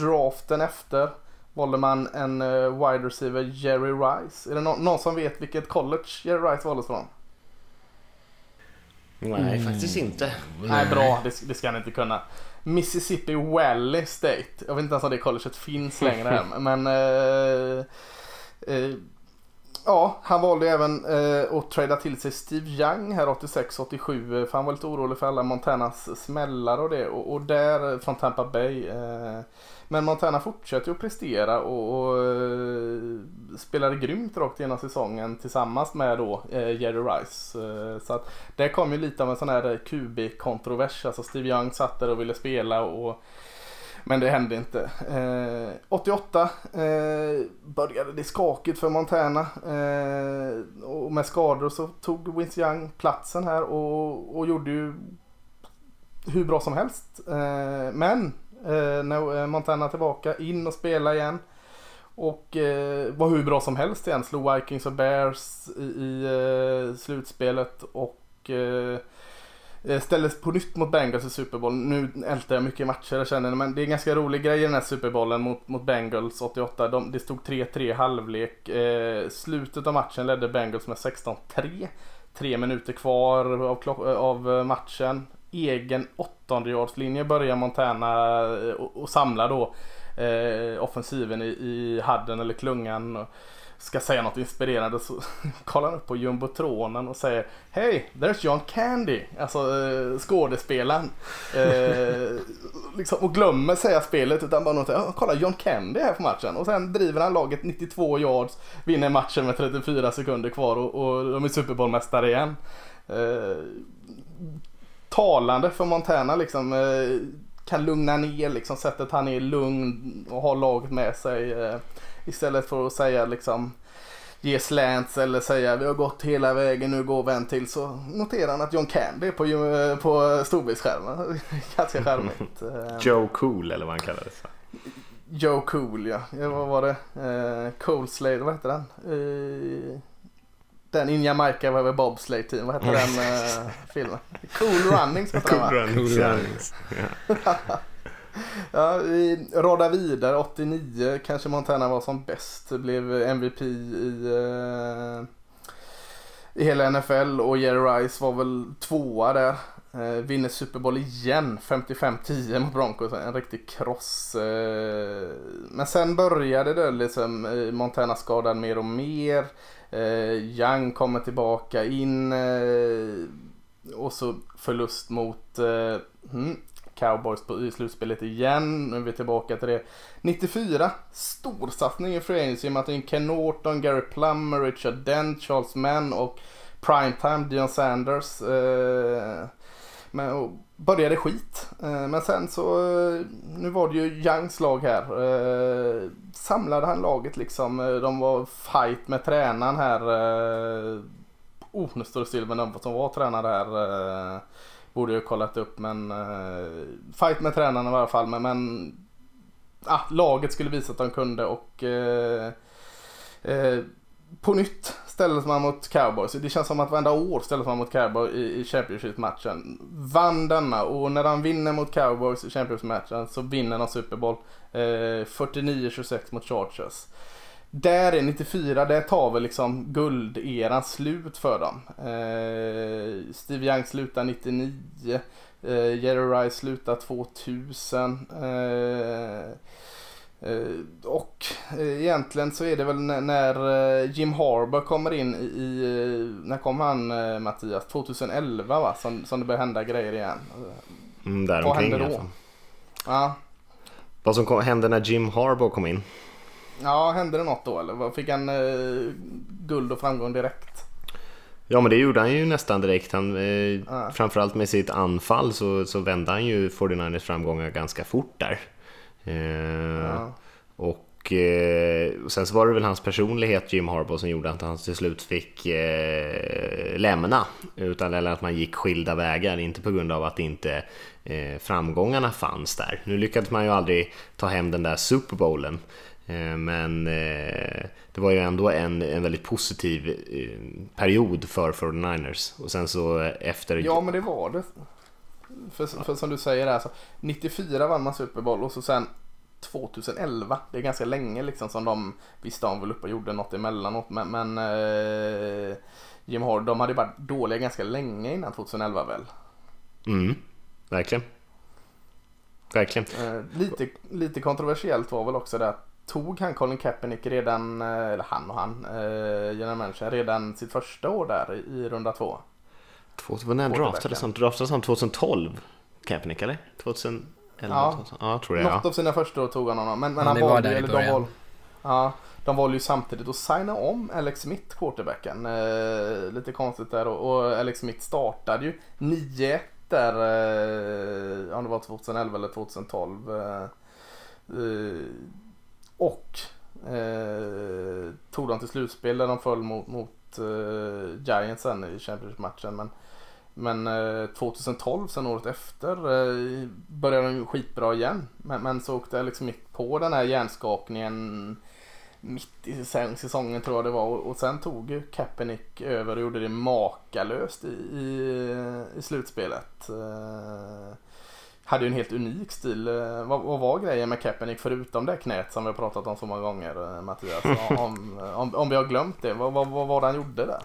Eh, draften efter valde man en eh, wide receiver Jerry Rice. Är det nå- någon som vet vilket college Jerry Rice valdes från? Nej, faktiskt inte. Nej, bra. Det, det ska han inte kunna. Mississippi Valley State. Jag vet inte ens om det colleget finns längre än. Men... Eh, eh, ja, han valde även eh, att trada till sig Steve Young här 86-87. För han var lite orolig för alla Montanas smällar och det. Och, och där eh, från Tampa Bay. Eh, men Montana fortsätter ju att prestera och, och eh, spelade grymt rakt igenom säsongen tillsammans med då eh, Jerry Rice. Eh, så att det kom ju lite av en sån här eh, QB-kontrovers. Alltså Steve Young satt där och ville spela och men det hände inte. Eh, 88 eh, började det skakigt för Montana. Eh, och med skador så tog Vince Young platsen här och, och gjorde ju hur bra som helst. Eh, men eh, när eh, Montana tillbaka in och spela igen. Och eh, var hur bra som helst igen. Slog Vikings och Bears i, i eh, slutspelet. Och eh, eh ställdes på nytt mot Bengals i Super Bowl. Nu ältar jag mycket matcher jag känner men det är en ganska rolig grej i den här Super Bowlen mot, mot Bengals 88. De, det stod 3-3 i halvlek. Eh, slutet av matchen ledde Bengals med 16-3. Tre minuter kvar av, av eh, matchen. Egen åttondeyardslinje börjar Montana eh, och, och samla då eh, offensiven i, i hadden eller klungan. Och ska säga något inspirerande så kollar han upp på jumbotronen och säger Hej, there's John Candy. Alltså eh, skådespelaren. Eh, liksom, och glömmer säga spelet utan bara något, "Ja, kolla John Candy här på matchen. Och sen driver han laget 92 yards, vinner matchen med 34 sekunder kvar och, och de är Super Bowl-mästare igen. Eh, talande för Montana liksom. Eh, kan lugna ner liksom sättet han är lugn och har laget med sig. Eh, istället för att säga liksom ge slants eller säga vi har gått hela vägen nu går vi en till så noterar han att John Candy är på, ju- på storbildsskärmen. Ganska charmigt. Eh, Joe Cool eller vad han kallades. Joe Cool ja. vad var det? Eh, Cool Slade, vad hette den? Eh, den in Jamaica var väl Bobsleigh team, vad hette den eh, filmen? Cool Runnings hette den va? Runnings, Cool. Runnings. Ja, vi radar vidare. 89 kanske Montana var som bäst. Blev MVP i, eh, i hela NFL och Jerry Rice var väl tvåa där. Eh, vinner Super Bowl igen, 55-10 mot Broncos. En riktig kross. Eh, men sen började det liksom Montana skadad mer och mer. Eh, Young kommer tillbaka in. Eh, och så förlust mot eh, hmm, Cowboys på, i slutspelet igen. Nu är vi tillbaka till det. 94, storsatsning i Free Agency med att Ken Norton, Gary Plummer, Richard Dent, Charles Mann och Primetime, Dion Sanders. Eh, men, och började skit. Eh, men sen så, eh, nu var det ju Youngs lag här. Eh, samlade han laget liksom. De var fight med tränaren här. Oh, nu står det still med den som var tränare här. Borde ju kollat upp men fight med tränaren i alla fall. Men, men ah, laget skulle visa att de kunde och eh, eh, på nytt ställdes man mot Cowboys. Det känns som att varenda år ställdes man mot Cowboys i, i Championship-matchen. Vann denna och när de vinner mot Cowboys i Championship-matchen så vinner de Super Bowl. Eh, 49-26 mot Chargers. Där är 94, där tar väl liksom gulderan slut för dem. Eh, Steve Young slutar 99. Eh, Jerry Rice slutar 2000. Eh, och eh, egentligen så är det väl när, eh, Jim Harbaugh kommer in i, eh, när kom han eh, Mattias? 2011 va? Som, som det börjar hända grejer igen. Mm, där Vad hände då? alltså. Ja, Vad som kom, hände när Jim Harbaugh kom in? ja hände det något då eller? Fick han eh, guld och framgång direkt? Ja men det gjorde han ju nästan direkt. Han, eh, Ja. Framförallt med sitt anfall så, så vände han ju 49ers framgångar ganska fort där. Eh, Ja. Och och eh, sen så var det väl hans personlighet, Jim Harbaugh, som gjorde att han till slut fick eh, lämna. Utan eller att man gick skilda vägar, inte på grund av att inte eh, framgångarna fanns där. Nu lyckades man ju aldrig ta hem den där Super Bowlen. Eh, men eh, det var ju ändå en, en väldigt positiv period för 49ers. Och sen så efter... Ja, men det var det. För, för som du säger, alltså, 94 vann man Super Bowl och så sen 2011. Det är ganska länge liksom som de visste de väl upp och gjorde något emellanåt. Men, men eh, Jim Hard, de hade varit dåliga ganska länge innan 2011 väl? Mm, verkligen. Verkligen. Eh, lite, lite kontroversiellt var väl också det att tog han Colin Kaepernick redan, eh, eller han och han, eh, general manager, redan sitt första år där i runda två? När draftades han? Draftades han 2012? Kaepernick eller? 2011? Ja, ja tror jag. Något ja. av sina första år tog han honom. Men, men han valde, eller de val, ja, de valde ju samtidigt att signa om Alex Smith, quarterbacken. Eh, lite konstigt där och, och, Alex Smith startade ju 9-1 där, eh, om det var 2011 eller 2012. Eh, eh, och eh, tog dem till slutspel där de föll mot, mot eh, Giants sen i Championship-matchen. Men, men eh, 2012, sen året efter, eh, började de skitbra igen. Men, men så åkte jag liksom mitt på den här hjärnskakningen mitt i säsongen tror jag det var. Och, sen tog ju Kaepernick över och gjorde det makalöst i, i, i slutspelet. Eh, hade ju en helt unik stil. Eh, vad, vad var grejen med Kaepernick förutom det knät som vi har pratat om så många gånger eh, Mattias? Om, om, om vi har glömt det, vad, vad, vad var det han gjorde där?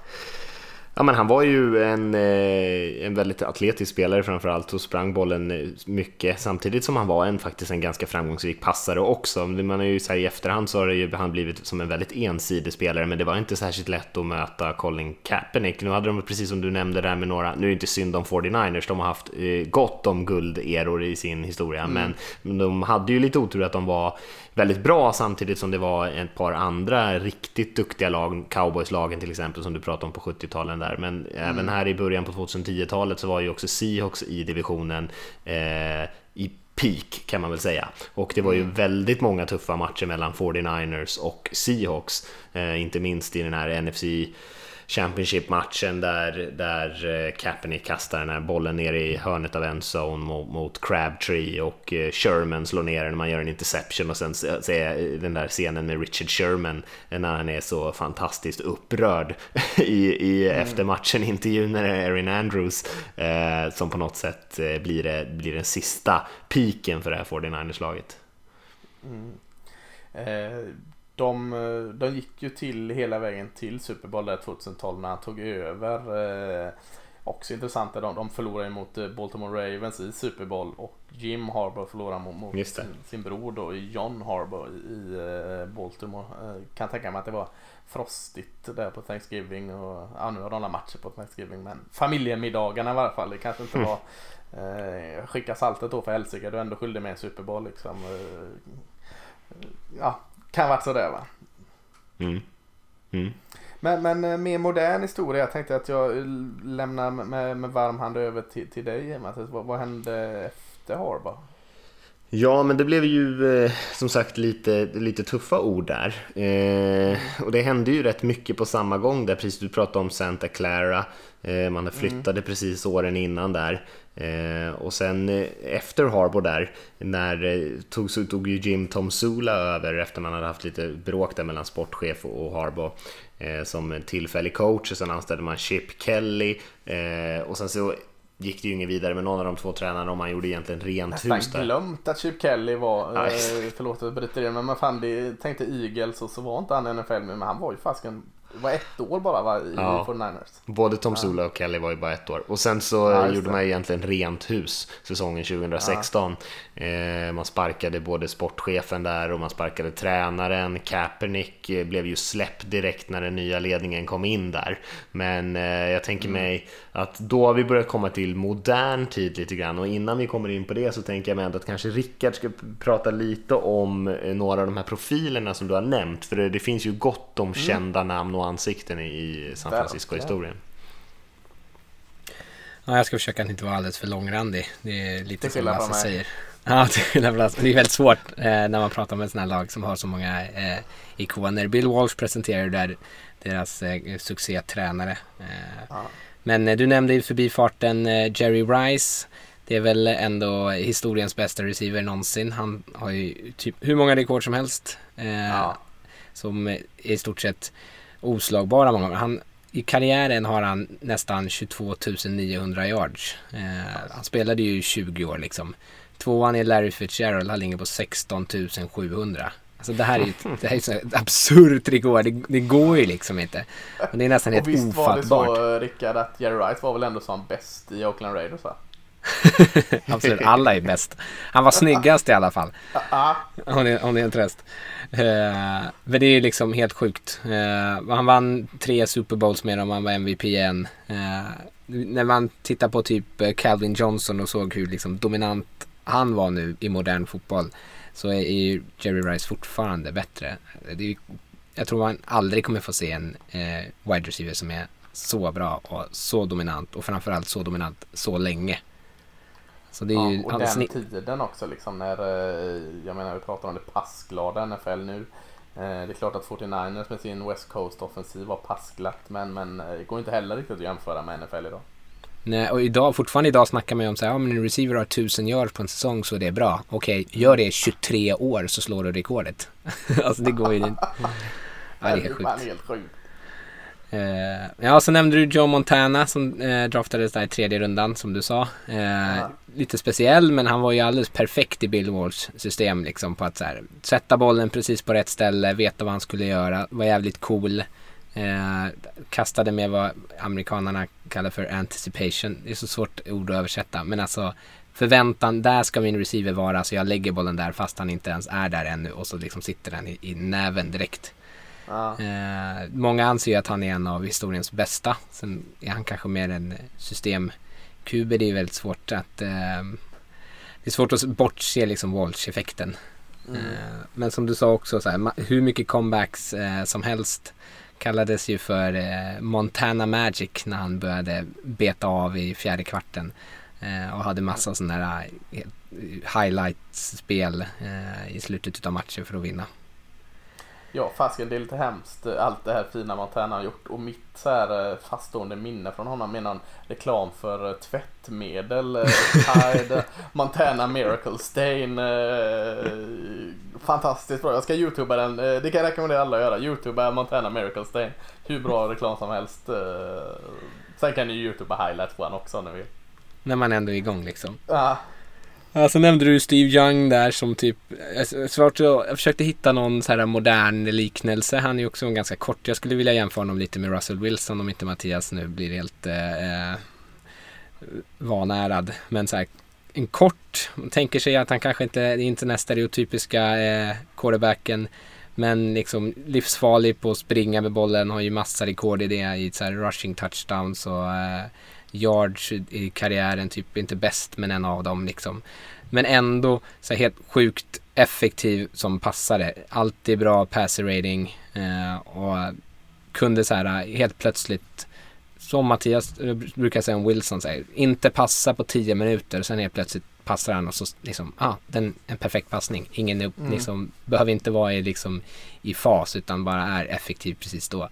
Ja, men han var ju en, eh, en väldigt atletisk spelare framförallt och sprang bollen eh, mycket samtidigt som han var en, faktiskt en ganska framgångsrik passare också. Man har ju så i efterhand så har ju, han blivit som en väldigt ensidig spelare men det var inte särskilt lätt att möta Colin Kaepernick. Nu hade de precis som du nämnde där med några, nu är det inte synd om 49ers, de har haft eh, gott om gulderor i sin historia mm. men de hade ju lite otur att de var väldigt bra samtidigt som det var ett par andra riktigt duktiga lag, cowboyslagen till exempel som du pratade om på 70-talen där. Men mm. även här i början på 2010-talet så var ju också Seahawks i divisionen eh, i peak kan man väl säga. Och det var ju mm. väldigt många tuffa matcher mellan 49ers och Seahawks, eh, inte minst i den här NFC Championship-matchen där, där eh, Kaepernick kastar den här bollen ner i hörnet av endzone mot, mot Crabtree och eh, Sherman slår ner den man gör en interception och sen ser den där scenen med Richard Sherman när han är så fantastiskt upprörd i, i mm. efter matchen intervjun när Erin Andrews eh, som på något sätt eh, blir, det, blir den sista piken för det här 49ers-laget. Mm. Eh, de, de gick ju till hela vägen till Super Bowl där 2012 när han tog över. Eh, också intressant, de, de förlorade mot eh, Baltimore Ravens i Super Bowl och Jim Harbaugh förlorade mot, mot sin, sin, bror då, John Harbaugh i eh, Baltimore. Eh, kan tänka mig att det var frostigt där på Thanksgiving och ja, nu har de matcher på Thanksgiving men familjemiddagarna i alla fall. Det kanske inte var eh, skicka saltet då för helsike, du är ändå skyldig med en Super Bowl liksom. Eh, ja, kan varit sådär va. Mm. Mm. Men, men eh, mer modern historia. Jag tänkte att jag lämnar med, med varm hand över till, till dig Mattias. Vad, vad hände efter Harbaugh? Ja, men det blev ju eh, som sagt lite, lite tuffa ord där. Eh, och det hände ju rätt mycket på samma gång där, precis du pratade om Santa Clara. Eh, man flyttade mm. precis åren innan där. Eh, och sen eh, efter Harbour där, när eh, tog, så tog ju Jim Tom Sula över efter man hade haft lite bråk där mellan sportchef och, och Harbour eh, som tillfällig coach och sen anställde man Chip Kelly eh, och sen så gick det ju ingen vidare med någon av de två tränarna och man gjorde egentligen rent hus där. Nästan glömt att Chip Kelly var, eh, förlåt att jag bryter det, men man fan det, tänkte Eagles och så var inte han NFL med, men han var ju fasken det var ett år bara va, i ja. 49ers? Både Tom Sula och Kelly var ju bara ett år. Och sen så ja, gjorde man egentligen rent hus säsongen 2016. Ja. Eh, man sparkade både sportchefen där och man sparkade tränaren. Kaepernick eh, blev ju släppt direkt när den nya ledningen kom in där. Men eh, jag tänker mm. mig att då har vi börjat komma till modern tid lite grann och innan vi kommer in på det så tänker jag mig ändå att kanske Rickard ska prata lite om några av de här profilerna som du har nämnt. För det, det finns ju gott om mm. kända namn ansikten i San Francisco-historien. Ja, jag ska försöka att inte vara alldeles för långrandig. Det är lite som Lasse säger. Ja, det är det är väldigt svårt eh, när man pratar med ett sådana här lag som har så många eh, ikoner. Bill Walsh presenterar där deras eh, succétränare. Eh, Ja. Men eh, du nämnde i förbifarten eh, Jerry Rice. Det är väl ändå historiens bästa receiver någonsin. Han har ju typ hur många rekord som helst. Eh, Ja. Som i stort sett oslagbara många gånger. Han, I karriären har han nästan 22 900 yards. Eh, han spelade ju i 20 år liksom. Tvåan är Larry Fitzgerald, han ligger på 16 700. Alltså det här är ju ett, det här är ett absurt rekord, det, det går ju liksom inte. Och det är nästan helt Och visst var det ofattbart. så Rickard att Jerry Rice var väl ändå som bäst i Oakland Raiders va? Absolut, alla är bäst. Han var snyggast i alla fall. Om det, om det är en tröst. Eh, men det är ju liksom helt sjukt. Eh, han vann tre Super Bowls med dem, han var MVP igen. Eh, när man tittar på typ Calvin Johnson och såg hur liksom dominant han var nu i modern fotboll så är ju Jerry Rice fortfarande bättre. Det är, jag tror man aldrig kommer få se en eh, wide receiver som är så bra och så dominant och framförallt så dominant så länge. Så det är ju ja, och han den tiden också liksom när, eh, jag menar vi pratar om det passglada NFL nu. Eh, Det är klart att 49ers med sin West Coast offensiv var passglatt men, men eh, det går inte heller riktigt att jämföra med NFL idag. Nej, och idag, fortfarande idag snackar man ju om så här, ja men en receiver har 1000 yards på en säsong så det är bra. Okej, gör det i 23 år så slår du rekordet. alltså det går ju inte. Ja, det är helt sjukt. Eh, ja, så nämnde du Joe Montana som eh, draftades där i tredje rundan som du sa. Eh, Ja. Lite speciell, men han var ju alldeles perfekt i Bill Walsh system liksom på att så här, sätta bollen precis på rätt ställe, veta vad han skulle göra, var jävligt cool. Eh, kastade med vad amerikanerna kallar för anticipation. Det är så svårt ord att översätta, men alltså förväntan, där ska min receiver vara, så jag lägger bollen där fast han inte ens är där ännu och så liksom sitter den i, i näven direkt. Ja. Eh, många anser ju att han är en av historiens bästa. Sen är han kanske mer en systemkuber. Det är väldigt svårt att... Eh, det är svårt att bortse liksom Walsh-effekten. Mm. Eh, men som du sa också, så här, hur mycket comebacks som helst kallades ju för Montana Magic när han började beta av i fjärde kvarten. Och hade massa sådana där highlights-spel eh, i slutet av matchen för att vinna. Ja, fasken det är lite hemskt eh, allt det här fina Montana har gjort och mitt så här eh, faststående minne från honom är någon reklam för eh, tvättmedel, Tide, Montana Miracle Stain. Fantastiskt bra, jag ska youtuba den, det kan jag rekommendera alla att göra. Youtuba Montana Miracle Stain. Hur bra reklam som helst. Sen kan ni youtuba highlights på den också om ni vill. När man ändå är igång liksom. Ja, Ja, så nämnde du Steve Young där som typ, svårt att, jag försökte hitta någon så här modern liknelse. Han är ju också ganska kort, jag skulle vilja jämföra honom lite med Russell Wilson om inte Mattias nu blir helt eh, eh vanärad. Men så här, en kort, man tänker sig att han kanske inte, det är inte den stereotypiska eh, quarterbacken. Men liksom livsfarlig på att springa med bollen, har ju massa rekord i det i så här rushing touchdowns och eh, yards i karriären, typ inte bäst men en av dem liksom. Men ändå så här, helt sjukt effektiv som passare. Alltid bra passer rating eh, och kunde så här eh, helt plötsligt som Mattias brukar säga om Wilson säger, inte passa på 10 minuter sen helt plötsligt passar han och så liksom, ah, den, en perfekt passning. Ingen upp, Mm. liksom, behöver inte vara i, liksom, i fas utan bara är effektiv precis då.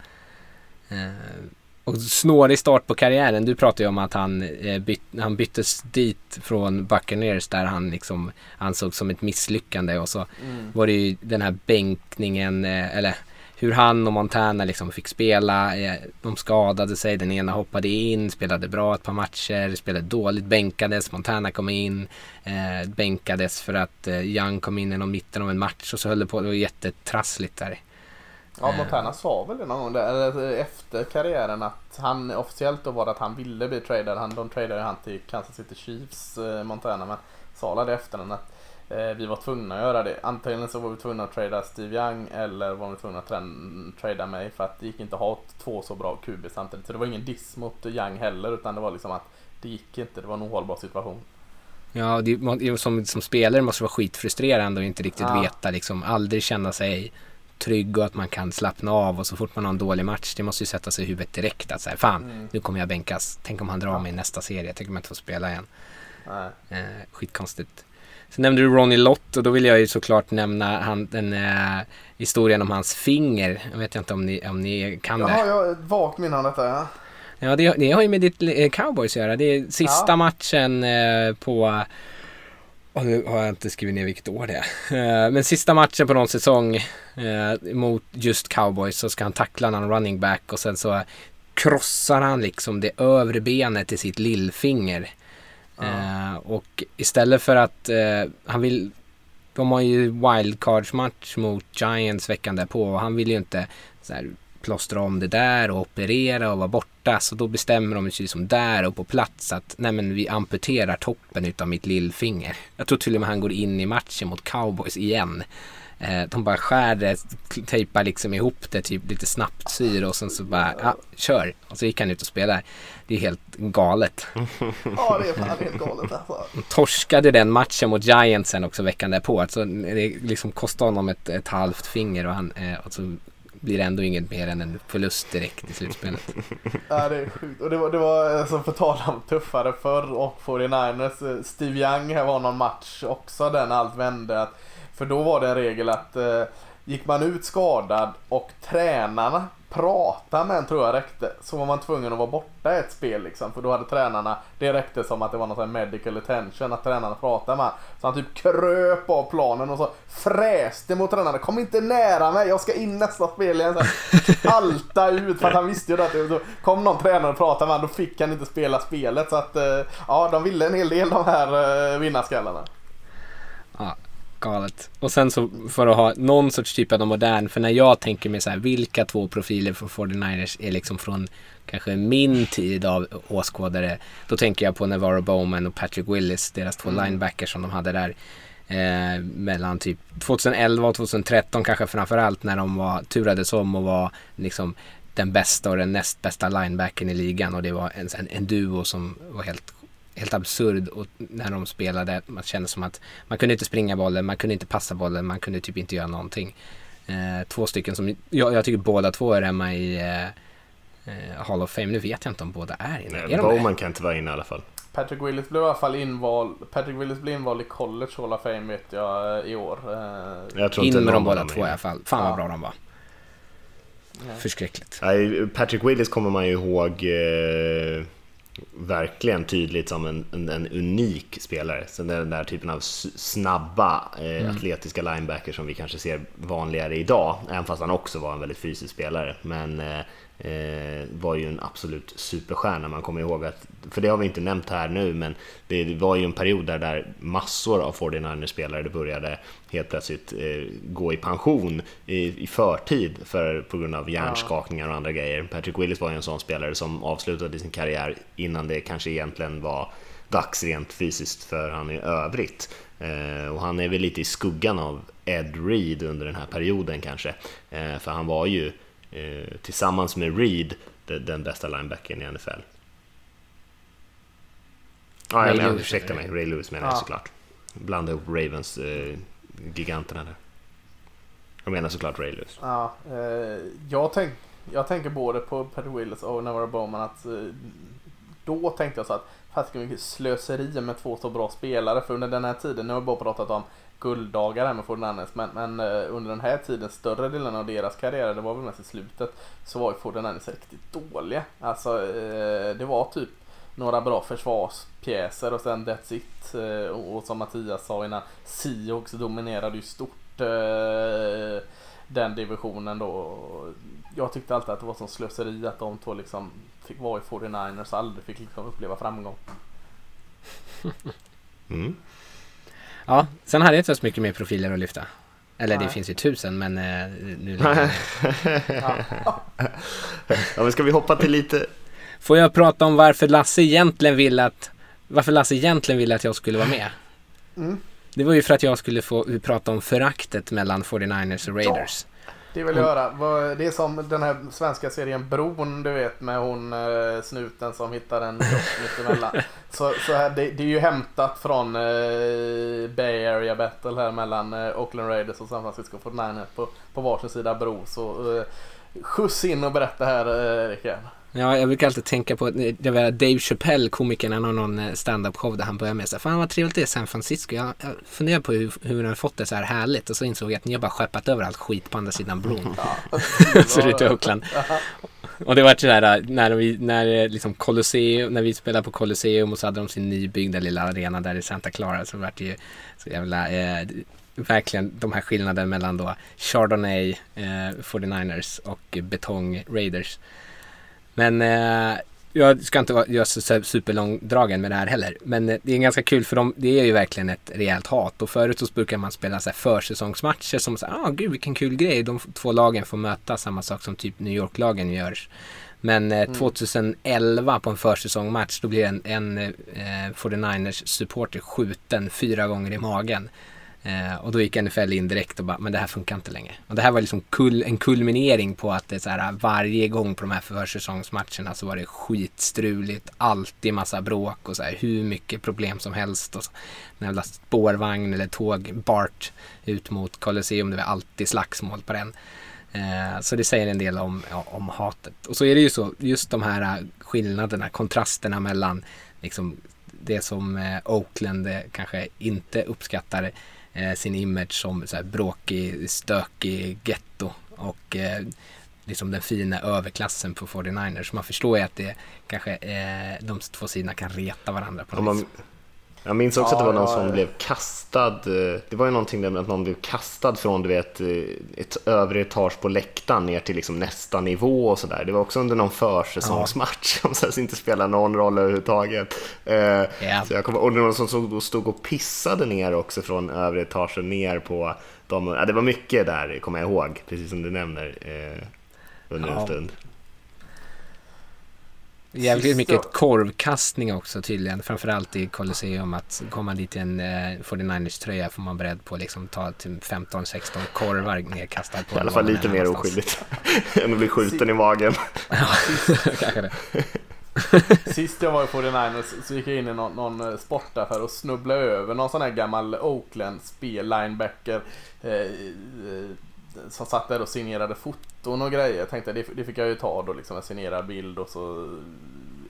Eh, och snårig start på karriären. Du pratade ju om att han, eh, byt, han byttes dit från Buccaneers där han liksom ansågs som ett misslyckande och så mm. var det ju den här bänkningen, eh, eller hur han och Montana liksom fick spela. Eh, de skadade sig, den ena hoppade in, spelade bra ett par matcher, spelade dåligt, bänkades, Montana kom in, eh, bänkades för att eh, Young kom in i någon mitten av en match och så höll det på, det var jättetrassligt där. Ja, Montana sa väl det någon gång där, eller efter karriären att han officiellt då var det att han ville bli tradad. Han, de tradade ju han till Kansas City Chiefs, eh, Montana, men sa det efter den att eh, vi var tvungna att göra det. Antingen så var vi tvungna att trada Steve Young eller var vi tvungna att trada mig för att det gick inte att ha två så bra QB samtidigt. Så det var ingen diss mot Young heller utan det var liksom att det gick inte, det var en ohållbar situation. Ja, det, som, som spelare måste det vara skitfrustrerande och inte riktigt Ja. veta, liksom aldrig känna sig trygg och att man kan slappna av och så fort man har en dålig match, det måste ju sätta sig i huvudet direkt att säga fan, Mm. nu kommer jag bänkas. Tänk om han drar mig i nästa serie, tänk om jag inte får spela igen. Nej. Eh, skitkonstigt. Sen nämnde du Ronnie Lott och då vill jag ju såklart nämna han, den eh, historien om hans finger. Jag vet inte om ni, om ni kan det. Jaha, jag har vagt minne av detta. Ja. Ja, det, det har ju med ditt eh, cowboys att göra. Det är sista Ja. matchen eh, på... Oh, nu har jag inte skrivit ner vilket år det är. Eh, men sista matchen på någon säsong eh, mot just cowboys så ska han tackla någon running back och sen så krossar han liksom det övre benet i sitt lillfinger. Eh, och istället för att eh, han vill... De har ju wildcards-match mot Giants veckan därpå och han vill ju inte så här, plåstra om det där och operera och vara borta. Så då bestämmer de sig som där och på plats att nej men vi amputerar toppen utav mitt lillfinger. Jag tror till och med han går in i matchen mot cowboys igen. Eh, de bara skär det, tejpar liksom ihop det typ lite snabbt syr och sen så bara, ja, kör. Och så gick han ut och spelade. Det är helt galet. ja, det är fan helt galet alltså. torskade den matchen mot Giants sen också veckan därpå. Alltså det liksom kostade honom ett, ett halvt finger och, han, eh, och så blir det ändå inget mer än en förlust direkt i slutspelet. Ja, det är sjukt. Och det var, det var alltså, på tal om tuffare förr och 49ers. eh, Steve Young här var någon match också den allt vände. Att, för då var det en regel att eh, gick man ut skadad och tränarna pratade med en tror jag räckte så var man tvungen att vara borta ett spel liksom. För då hade tränarna, det räckte som att det var någon sån här medical attention att tränarna pratade med. Så han typ kröp av planen och så fräste mot tränarna. Kom inte nära mig, jag ska in nästa spel igen. Halta Alta ut för att han visste ju att det, kom någon tränare och pratade med honom då fick han inte spela spelet. Så att eh, ja, de ville en hel del de här eh, vinnarskallarna. Ja, galet. Och sen så för att ha någon sorts typ av modern, för när jag tänker mig så här, vilka två profiler för 49ers är liksom från kanske min tid av åskådare, då tänker jag på Navarro Bowman och Patrick Willis, deras två linebackers som de hade där. Eh, mellan typ 2011 och 2013 kanske framförallt när de var, turades om och var liksom den bästa och den näst bästa linebacken i ligan och det var en, en, en duo som var helt helt absurd och när de spelade. Man kände som att man kunde inte springa bollen, man kunde inte passa bollen, man kunde typ inte göra någonting. Eh, två stycken som, jag, jag tycker båda två är hemma i eh, eh, Hall of Fame. Nu vet jag inte om båda är inne. Nej, är de Bowman kan inte vara inne i alla fall. Patrick Willis blev i alla fall invald. Patrick Willis blev invald i College Hall of Fame vet jag eh, i år. Eh, Jag tror In med dem båda två i alla fall. Fan vad Ja. bra de var. Förskräckligt. Nej, Patrick Willis kommer man ju ihåg eh, verkligen tydligt som en, en, en unik spelare. Sen är den där typen av snabba, eh, atletiska linebacker som vi kanske ser vanligare idag, även fast han också var en väldigt fysisk spelare. Men eh, Eh, var ju en absolut superstjärna. Man kommer ihåg att, för det har vi inte nämnt här nu, men det var ju en period där, där massor av 49ers-spelare började helt plötsligt eh, gå i pension i, i förtid för, på grund av hjärnskakningar och andra grejer. Patrick Willis var ju en sån spelare som avslutade sin karriär innan det kanske egentligen var dags rent fysiskt för han i övrigt. Eh, och han är väl lite i skuggan av Ed Reed under den här perioden kanske. Eh, för han var ju tillsammans med Reed de- den bästa linebacken i NFL. Ja, Ray jag menar, ursäkta mig, Ray Lewis menar jag Ja. såklart. Blanda ihop Ravens eh, giganterna där. Jag menar såklart Ray Lewis. Ja, eh, jag, tänk, jag tänker både på Patrick Willis och Navarro Bowman att eh, då tänkte jag så att fasiken vilket slöseri med två så bra spelare för under den här tiden, nu har jag bara pratat om gulddagar här med 49ers men, men eh, under den här tiden, större delen av deras karriär, det var väl mest i slutet, så var ju 49ers riktigt dåliga. Alltså eh, det var typ några bra försvarspjäser och sen that's it. Eh, och, och som Mattias sa innan, Seahawks dominerade ju stort eh, den divisionen då. Jag tyckte alltid att det var som slöseri att de två liksom fick vara i 49ers och aldrig fick liksom uppleva framgång. Mm. Ja, sen hade jag inte så mycket mer profiler att lyfta. Eller det Nej. finns ju tusen men eh, nu Ja, men ska vi hoppa till lite... Får jag prata om varför Lasse egentligen ville att Varför Lasse egentligen ville att jag skulle vara med? Mm. Det var ju för att jag skulle få prata om föraktet mellan 49ers och Raiders. Det vill jag höra. Det är som den här svenska serien Bron, du vet med hon eh, snuten som hittar en kropp mittemellan. Så, så här, det, det är ju hämtat från eh, Bay Area Battle här mellan eh, Oakland Raiders och San Francisco 49ers på, på varsin sida bro. Så eh, skjuts in och berätta här eh, Rickard. Ja, jag brukar alltid tänka på det var Dave Chappelle, komikern, han har någon eh, stand-up show där han börjar med så här, fan vad trevligt det är San Francisco. Jag, jag funderar på hur, hur han har fått det så här härligt och så insåg jag att ni har bara skeppat över allt skit på andra sidan bron. så det är Oakland. Och det var så här när vi, när liksom Colosseum, när vi spelade på Colosseum och så hade de sin nybyggda lilla arena där i Santa Clara så var det ju så jävla eh, verkligen de här skillnaden mellan då Chardonnay eh, 49ers och Betong Raiders. Men eh, jag ska inte göra så superlångdragen med det här heller. Men eh, det är ganska kul för de, det är ju verkligen ett rejält hat. Och förut så brukar man spela så här försäsongsmatcher som så ah gud vilken kul grej. De två lagen får möta samma sak som typ New York-lagen gör. Men eh, mm. 2011 på en försäsongsmatch då blir en, en eh, 49ers supporter skjuten fyra gånger i magen. Eh, och då gick NFL in direkt och bara, men det här funkar inte längre. Och det här var liksom kul, en kulminering på att det så här, varje gång på de här försäsongsmatcherna så var det skitstruligt, alltid massa bråk och så här, hur mycket problem som helst. Och så, en jävla spårvagn eller tåg, BART, ut mot Colosseum, det var alltid slagsmål på den. Eh, så det säger en del om, ja, om hatet. Och så är det ju så, just de här eh, skillnaderna, kontrasterna mellan liksom, det som eh, Oakland eh, kanske inte uppskattar eh, sin image som så här bråkig, stökig getto och eh, liksom den fina överklassen på 49ers. Så man förstår ju att det kanske eh, de två sidorna kan reta varandra på något vis. Jag minns också ja, att det var någon ja, som ja. blev kastad. Eh, det var ju någonting där med att någon blev kastad från du vet, eh, ett övre etage på läktaren ner till liksom nästa nivå och sådär. Det var också under någon försäsongsmatch som så inte spelar någon roll överhuvudtaget. Yeah. Så jag kommer, och någon som stod och pissade ner också från övre etagen ner på. Ja, det var mycket där, kommer jag ihåg, precis som du nämner, eh, under en stund. Jävligt mycket korvkastning också tydligen. Framförallt i Colosseum. Att kommer man dit i en eh, 49ers tröja får man beredd på att liksom ta 15-16 korvar nedkastade på I alla fall lite mer oskyldigt än att bli skjuten i magen. ja, kanske det. Sist jag var i 49ers så gick jag in i någon, någon eh, sportaffär och snubblade över någon sån här gammal Oakland spel linebacker. Eh, eh, som satt där och signerade foton och grejer. Jag tänkte det, det fick jag ju ta då liksom en signerad bild och så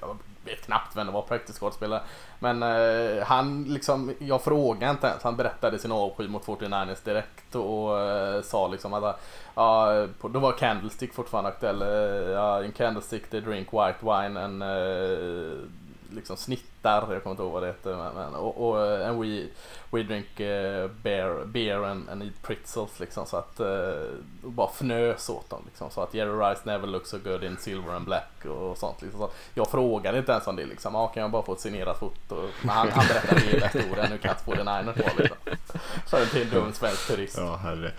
jag vet knappt vem det var, practice-skådespelare. Men eh, han liksom, jag frågade inte ens. Han berättade sin avsky mot 49ers direkt och eh, sa liksom att ja, då var Candlestick fortfarande aktuell. Eh, ja, in Candlestick they drink white wine and eh, liksom snittar, jag kommer inte ihåg vad det heter. Men, och, och eh, and we, we drink uh, beer, beer and, and eat pretzels liksom. Så att uh, bara fnös åt dem liksom. Så att Jerry Rice never looks so good in silver and black och sånt. Liksom. Så jag frågade inte ens om det liksom. Ah, kan jag bara få ett signerat foto? Men han, han berättade hela historien. Nu kan jag inte få den Niners kvar liksom. För en till dum svensk turist. Ja, herre.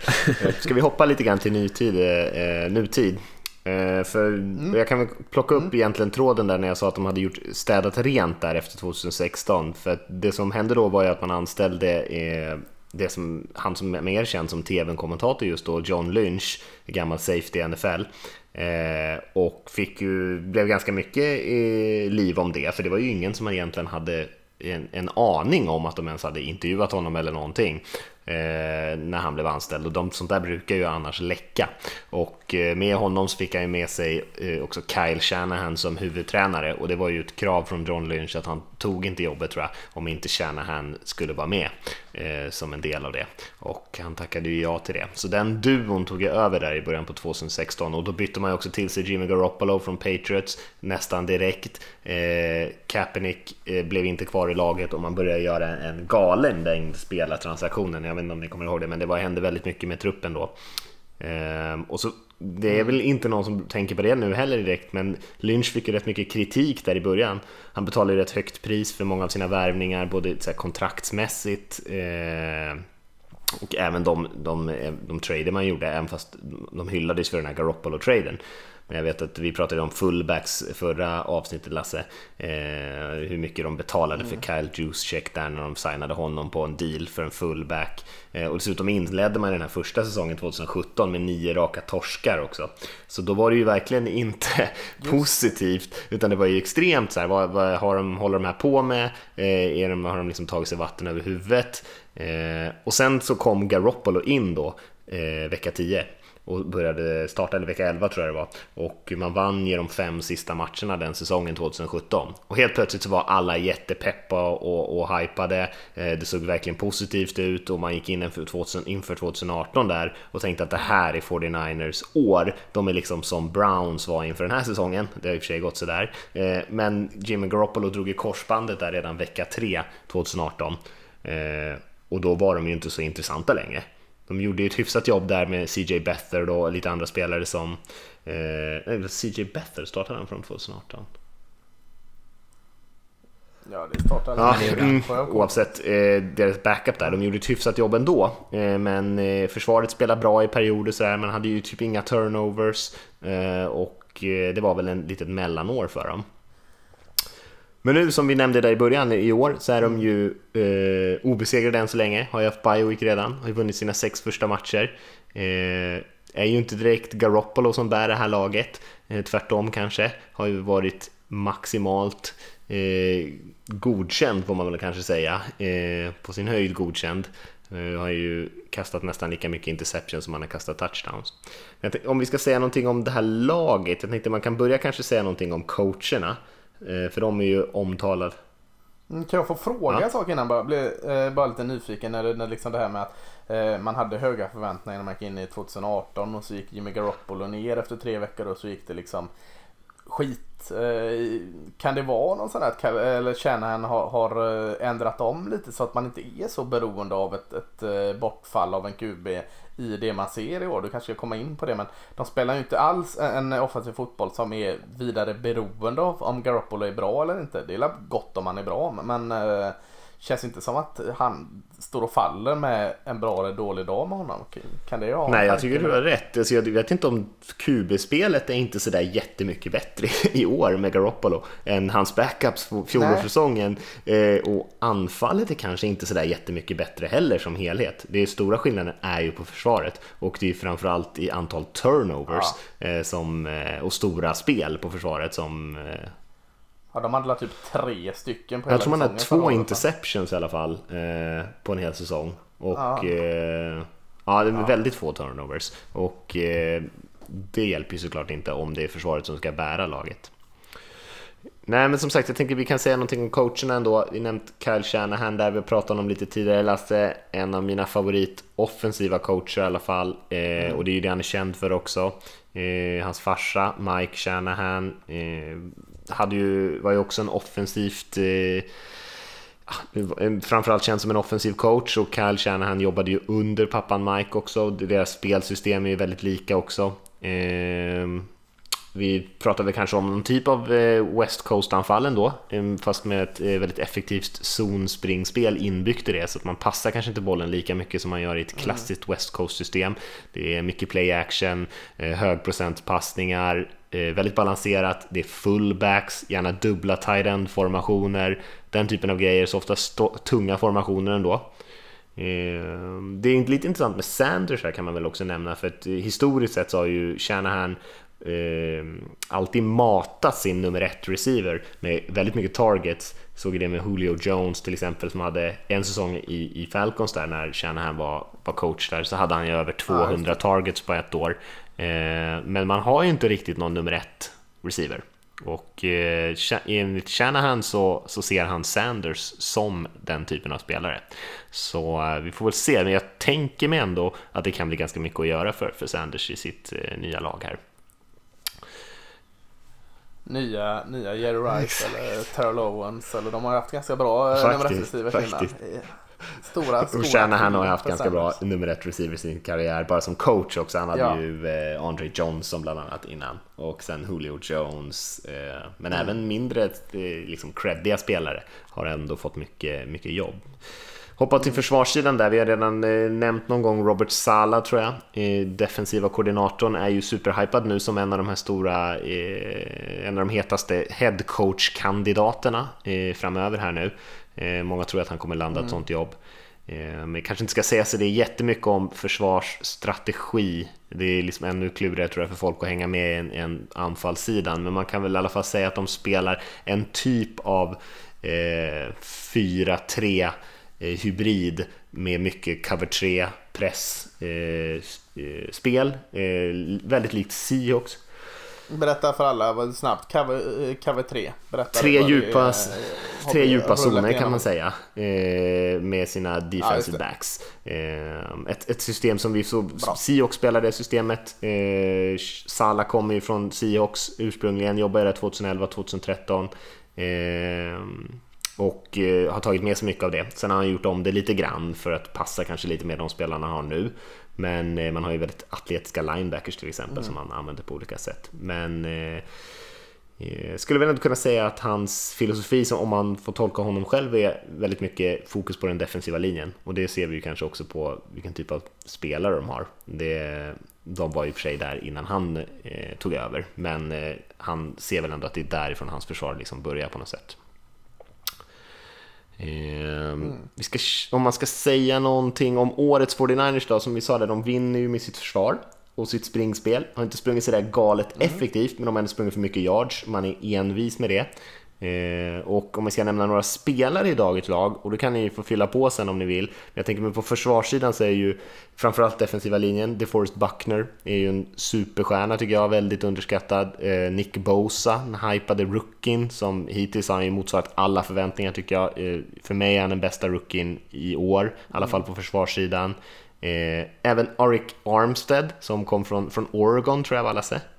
Ska vi hoppa lite grann till nytid, eh, nutid? Eh, för mm. Jag kan väl plocka upp mm. egentligen tråden där när jag sa att de hade gjort städat rent där efter 2016. För det som hände då var ju att man anställde eh, det som, han som är mer känd som tv-kommentator just då, John Lynch, gammal safety i NFL. Eh, och fick ju, blev ganska mycket eh, liv om det, för det var ju ingen som egentligen hade en, en aning om att de ens hade intervjuat honom eller någonting Eh, när han blev anställd. Och de, sånt där brukar ju annars läcka. Och eh, med honom så fick han ju med sig eh, också Kyle Shanahan som huvudtränare. Och det var ju ett krav från John Lynch att han tog inte jobbet tror jag om inte Shanahan skulle vara med eh, som en del av det. Och han tackade ju ja till det. Så den duon tog jag över där i början på 2016 och då bytte man ju också till sig Jimmy Garoppolo från Patriots nästan direkt. Eh, Kaepernick eh, blev inte kvar i laget och man började göra en galen mängd spelartransaktioner. Jag vet inte om ni kommer ihåg det, men det var, hände väldigt mycket med truppen då. Eh, och så det är väl inte någon som tänker på det nu heller direkt, men Lynch fick ju rätt mycket kritik där i början. Han betalade ju rätt högt pris för många av sina värvningar, både så kontraktsmässigt eh, och även de, de, de trader man gjorde, även fast de hyllades för den här Garoppolo-traden. Jag vet att vi pratade om fullbacks förra avsnittet Lasse, eh, hur mycket de betalade mm. för Kyle Juicecheck där när de signade honom på en deal för en fullback. Eh, och dessutom inledde man den här första säsongen 2017 med nio raka torskar också. Så då var det ju verkligen inte positivt, utan det var ju extremt så här, vad, vad har de, håller de här på med? Eh, är de, har de liksom tagit sig vatten över huvudet? Eh, och sen så kom Garoppolo in då, eh, vecka 10 och började starta, eller vecka 11 tror jag det var. Och man vann ju de fem sista matcherna den säsongen 2017. Och helt plötsligt så var alla jättepeppa och, och hypade. Eh, det såg verkligen positivt ut och man gick in inför, 2000, inför 2018 där och tänkte att det här är 49ers år. De är liksom som Browns var inför den här säsongen. Det har i och för sig gått sådär. Eh, men Jimmy Garoppolo drog i korsbandet där redan vecka 3 2018. Eh, och då var de ju inte så intressanta längre. De gjorde ju ett hyfsat jobb där med CJ Beathard och lite andra spelare som... Eh, CJ Beathard startade han från 2018? Ja, det startade Ja, med mm, det. oavsett eh, deras backup där, de gjorde ett hyfsat jobb ändå. Eh, men eh, försvaret spelade bra i perioder sådär, man hade ju typ inga turnovers eh, och eh, det var väl en litet mellanår för dem. Men nu som vi nämnde där i början i år så är de ju eh, obesegrade än så länge, har ju haft bioweek redan, har ju vunnit sina sex första matcher. Eh, är ju inte direkt Garoppolo som bär det här laget, eh, tvärtom kanske, har ju varit maximalt eh, godkänd får man väl kanske säga, eh, på sin höjd godkänd. Eh, har ju kastat nästan lika mycket interceptions som han har kastat touchdowns. Tänkte, om vi ska säga någonting om det här laget, jag tänkte man kan börja kanske säga någonting om coacherna. Eh, för de är ju omtalade. Mm, Kan jag få fråga Ja. en sak innan? Bara, bli, eh, bara lite nyfiken när, det- när liksom det här med att eh, man hade höga förväntningar när man gick in i 2018 och så gick Jimmy Garoppolo ner efter tre veckor och så gick det liksom skit. Eh, kan det vara någon sån här eller Shanahan har, har eh, ändrat om lite så att man inte är så beroende av ett, ett eh, bortfall av en QB i det man ser i år. Du kanske ska komma in på det men de spelar ju inte alls en offensiv fotboll som är vidare beroende av om Garoppolo är bra eller inte. Det är väl gott om han är bra men eh, känns inte som att han står och faller med en bra eller dålig dag med honom. Kan det ha Nej, jag tycker du har rätt. Alltså, jag vet inte om QB-spelet är inte sådär jättemycket bättre i år med Garoppolo än hans backups på fjolårssäsongen. Eh, och anfallet är kanske inte sådär jättemycket bättre heller som helhet. Det stora skillnaden är ju på försvaret och det är framförallt i antal turnovers eh, som, eh, och stora spel på försvaret som Ja, de hade typ tre stycken på Jag tror man förra två interceptions i alla fall eh, på en hel säsong. Och Ja. eh, ja, det är väldigt få turnovers. Och eh, det hjälper ju såklart inte om det är försvaret som ska bära laget. Nej men som sagt, jag tänker vi kan säga någonting om coacherna ändå. Vi nämnt Kyle Shanahan där, vi pratat om honom lite tidigare. Lasse, en av mina favorit offensiva coacher i alla fall. Eh, och det är ju det han är känd för också. Eh, hans farsa, Mike Shanahan, eh, hade ju, var ju också en offensivt eh, en- framförallt känd som en offensiv coach och Kyle Shanahan jobbade ju under pappan Mike också. Deras spelsystem är ju väldigt lika också. Ehm, vi pratade kanske om någon typ av eh, West Coast-anfall då, fast med ett eh, väldigt effektivt zonspringspel inbyggt i det, så att man passar kanske inte bollen lika mycket som man gör i ett klassiskt West Coast-system. Det är mycket play action, eh, eh, väldigt balanserat, det är fullbacks, gärna dubbla tight end formationer, den typen av grejer, så ofta tunga formationer ändå. Eh, Det är lite intressant med Sanders här kan man väl också nämna för att eh, historiskt sett så har ju Shanahan eh, alltid matat sin nummer ett receiver med väldigt mycket targets. Såg det med Julio Jones till exempel som hade en säsong i, i Falcons där när Shanahan var, var coach där så hade han ju över 200 targets på ett år. Eh, men man har ju inte riktigt någon nummer ett receiver. Och eh, enligt Shanahan så, så ser han Sanders som den typen av spelare. Så eh, vi får väl se, men jag tänker mig ändå att det kan bli ganska mycket att göra för, för Sanders i sitt eh, nya lag här. Nya, nya Jerry Rice eller Terrell Owens eller de har haft ganska bra nummer ett receivers innan. Stora, Och stora Shanahan har haft ganska bra nummer ett receiver i sin karriär, bara som coach också. Han hade Ja. ju eh, Andre Johnson bland annat innan och sen Julio Jones. Eh, men även mindre eh, liksom creddiga spelare har ändå fått mycket, mycket jobb. Hoppa till försvarssidan där, vi har redan eh, nämnt någon gång Robert Sala tror jag. Eh, defensiva koordinatorn är ju superhypad nu som en av de här stora, eh, en av de hetaste headcoach-kandidaterna eh, framöver här nu. Eh, många tror att han kommer landa ett sånt jobb. Eh, Men kanske inte ska säga sig det jättemycket om försvarsstrategi. Det är liksom ännu klurigare tror jag för folk att hänga med i en, en anfallssidan. Men man kan väl i alla fall säga att de spelar en typ av eh, 4-3 eh, hybrid med mycket cover 3 press, eh, eh, spel, väldigt likt Seahawks. Berätta för alla vad- snabbt. Cover, eh, cover 3. Berätta Tre det djupa, är, eh, tre djupa zoner kan man säga. Eh, med sina defensive det. backs. Ett, ett system som vi så Seahawks spelade systemet. Eh, Salah kommer ju från Seahawks ursprungligen, jobbade där 2011-2013. Eh, och har tagit med sig mycket av det. Sen har han gjort om det lite grann för att passa kanske lite mer de spelarna han har nu. Men eh, man har ju väldigt atletiska linebackers till exempel som man använder på olika sätt. Men eh, Eh, Skulle väl ändå kunna säga att hans filosofi, som om man får tolka honom själv, är väldigt mycket fokus på den defensiva linjen. Och det ser vi ju kanske också på vilken typ av spelare de har. Det, de var ju i och för sig där innan han eh, tog över, men eh, han ser väl ändå att det är därifrån hans försvar liksom börjar på något sätt. Eh, vi ska, om man ska säga någonting om årets 49ers då, som vi sa där, de vinner ju med sitt försvar och sitt springspel. Har inte sprungit sådär galet effektivt, men de har ändå sprungit för mycket yards. Man är envis med det. Eh, och om vi ska nämna några spelare i dagens lag, och då kan ni få fylla på sen om ni vill. Men jag tänker mig på försvarssidan så är ju framförallt defensiva linjen, DeForest Buckner är ju en superstjärna tycker jag, väldigt underskattad. Eh, Nick Bosa, den hypade rookien som hittills har motsvarat alla förväntningar tycker jag. Eh, för mig är han den bästa rookien i år, i alla fall på försvarssidan. Även Arik Armstead som kom från, från Oregon tror jag alla sett.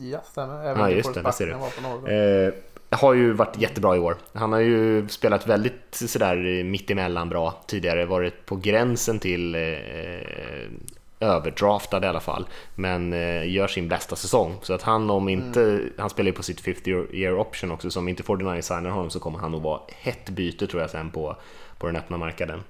Ja, stämmer. Även Ja, ja, just det, det ser du. Eh, har ju varit jättebra i år. Han har ju spelat väldigt sådär mittemellan bra tidigare, varit på gränsen till eh, överdraftad i alla fall, men eh, gör sin bästa säsong. Så att han om inte, han spelar ju på sitt 50 year option också, så om inte 49 signar honom så kommer han att vara hett byte tror jag sen på, på den öppna marknaden.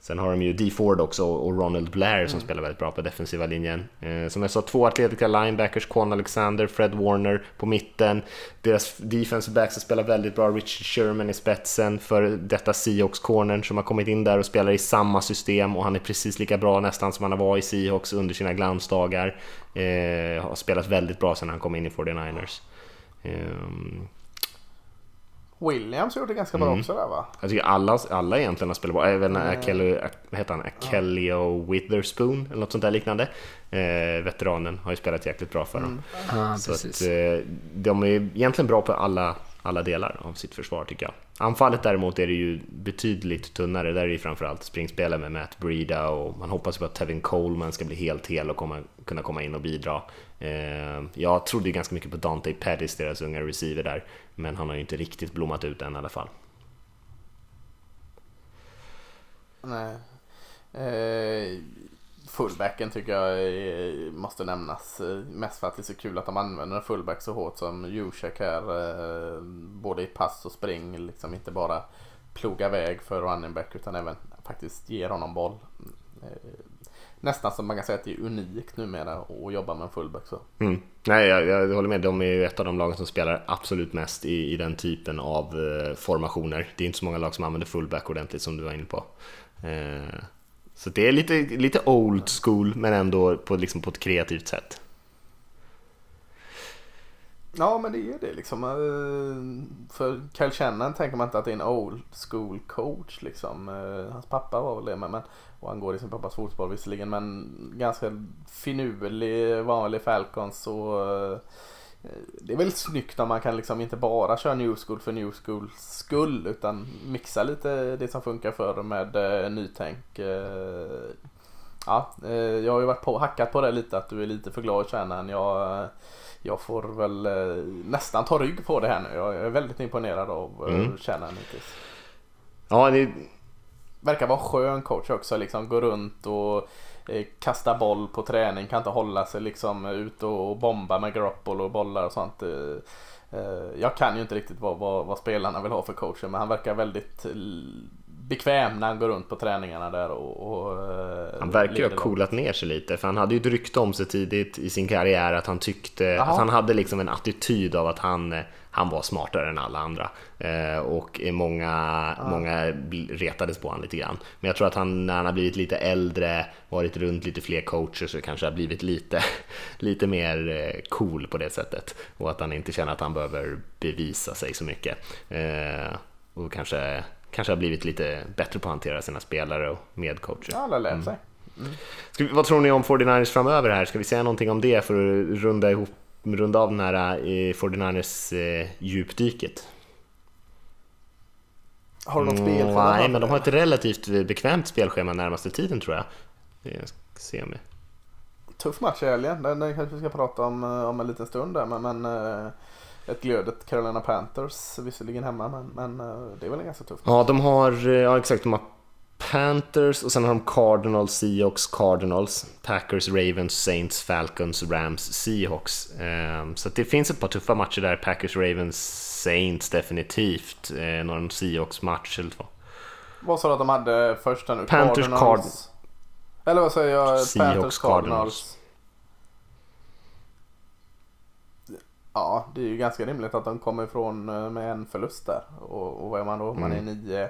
Sen har de ju D Ford också och Ronald Blair som spelar väldigt bra på defensiva linjen. Eh, som jag sa, två atletiska linebackers, Quan Alexander, Fred Warner på mitten. Deras defensive backs spelar väldigt bra, Richard Sherman i spetsen för detta Seahawks cornern som har kommit in där och spelar i samma system och han är precis lika bra nästan som han var i Seahawks under sina glansdagar. Eh, har spelat väldigt bra sedan han kom in i 49ers. Ehm, Williams gjorde det ganska bra också där va? Jag tycker alla, alla egentligen har spelat bra. Även Akello, vad heter han? Akellio Witherspoon eller något sånt där liknande. Eh, veteranen har ju spelat jäkligt bra för dem. Ja, Så precis. att, eh, de är egentligen bra på alla, alla delar av sitt försvar tycker jag. Anfallet däremot är det ju betydligt tunnare. Där är det ju framförallt springspelare med Matt Breida och man hoppas på att Tevin Coleman ska bli helt hel och komma, kunna komma in och bidra. Eh, jag trodde ju ganska mycket på Dante Pettis, deras unga receiver där, men han har ju inte riktigt blommat ut än i alla fall. Nej. Eh, fullbacken tycker jag måste nämnas. Mest för att det är så kul att de använder en fullback så hårt som Jusek här. Eh, både i pass och spring. Liksom inte bara ploga väg för running back utan även faktiskt ger honom boll. Eh, nästan som man kan säga att det är unikt numera att jobba med en fullback så. Mm. Nej, jag, jag håller med. De är ju ett av de lagen som spelar absolut mest i, i den typen av eh, formationer. Det är inte så många lag som använder fullback ordentligt som du var inne på. Eh, så det är lite, lite old school men ändå på, liksom på ett kreativt sätt. Ja men det är det liksom. Eh, för Kyle Shannon tänker man inte att det är en old school coach liksom. Eh, hans pappa var väl det men, och han går i sin pappas fotboll visserligen men ganska finurlig, vanlig Falcons och eh, det är väldigt snyggt om man kan liksom inte bara köra new school för new schools skull utan mixa lite det som funkar för med eh, nytänk. Eh, Ja, eh, jag har ju varit på, hackat på det lite att du är lite för glad i Shannon. Jag, jag får väl eh, nästan ta rygg på det här nu. Jag är väldigt imponerad av eh, Mm. Shannon hittills. Ja, det, Verkar vara skön coach också. Liksom gå runt och eh, kasta boll på träning. Kan inte hålla sig liksom ut och bomba med Garoppolo och bollar och sånt. Eh, eh, Jag kan ju inte riktigt vad, vad, vad spelarna vill ha för coacher men han verkar väldigt eh, bekväm när han går runt på träningarna där och, och eh, han verkar ju ha coolat ner sig lite för han hade ju ett rykte om sig tidigt i sin karriär att han tyckte Jaha. att han hade liksom en attityd av att han, eh, han var smartare än alla andra eh, och många, många bl- retades på honom lite grann. Men jag tror att han när han har blivit lite äldre, varit runt lite fler coacher så kanske har blivit lite, lite mer eh, cool på det sättet och att han inte känner att han behöver bevisa sig så mycket. Eh, och kanske kanske har blivit lite bättre på att hantera sina spelare och medcoacher. Ja, alla lär sig. Ska vi, vad tror ni om 49ers framöver här? Ska vi säga någonting om det för att runda, ihop, runda av den här eh, 49ers eh, djupdyket? Har du något Mm, spelschema? Nej, men de har ett relativt bekvämt spelschema närmaste tiden tror jag. Jag ska se med. Tuff match i helgen. Den, den kanske vi ska prata om eh, om en liten stund där. Men, men eh, ett glödet Carolina Panthers visserligen hemma men, men eh, det är väl en ganska tuff match. Ja, de har, eh, ja exakt, de har Panthers och sen har de Cardinals, Seahawks, Cardinals, Packers, Ravens, Saints, Falcons, Rams, Seahawks. Ehm, Så det finns ett par tuffa matcher där, Packers, Ravens, Saints definitivt, eh, någon Seahawks-match eller två. Vad sa du att de hade först här nu? Panthers, Cardinals? Eller vad säger jag? Seahawks, Panthers, Cardinals. Cardinals. Ja, det är ju ganska rimligt att de kommer ifrån eh, med en förlust där. Och, och vad är man då? Man är Mm. 9-1.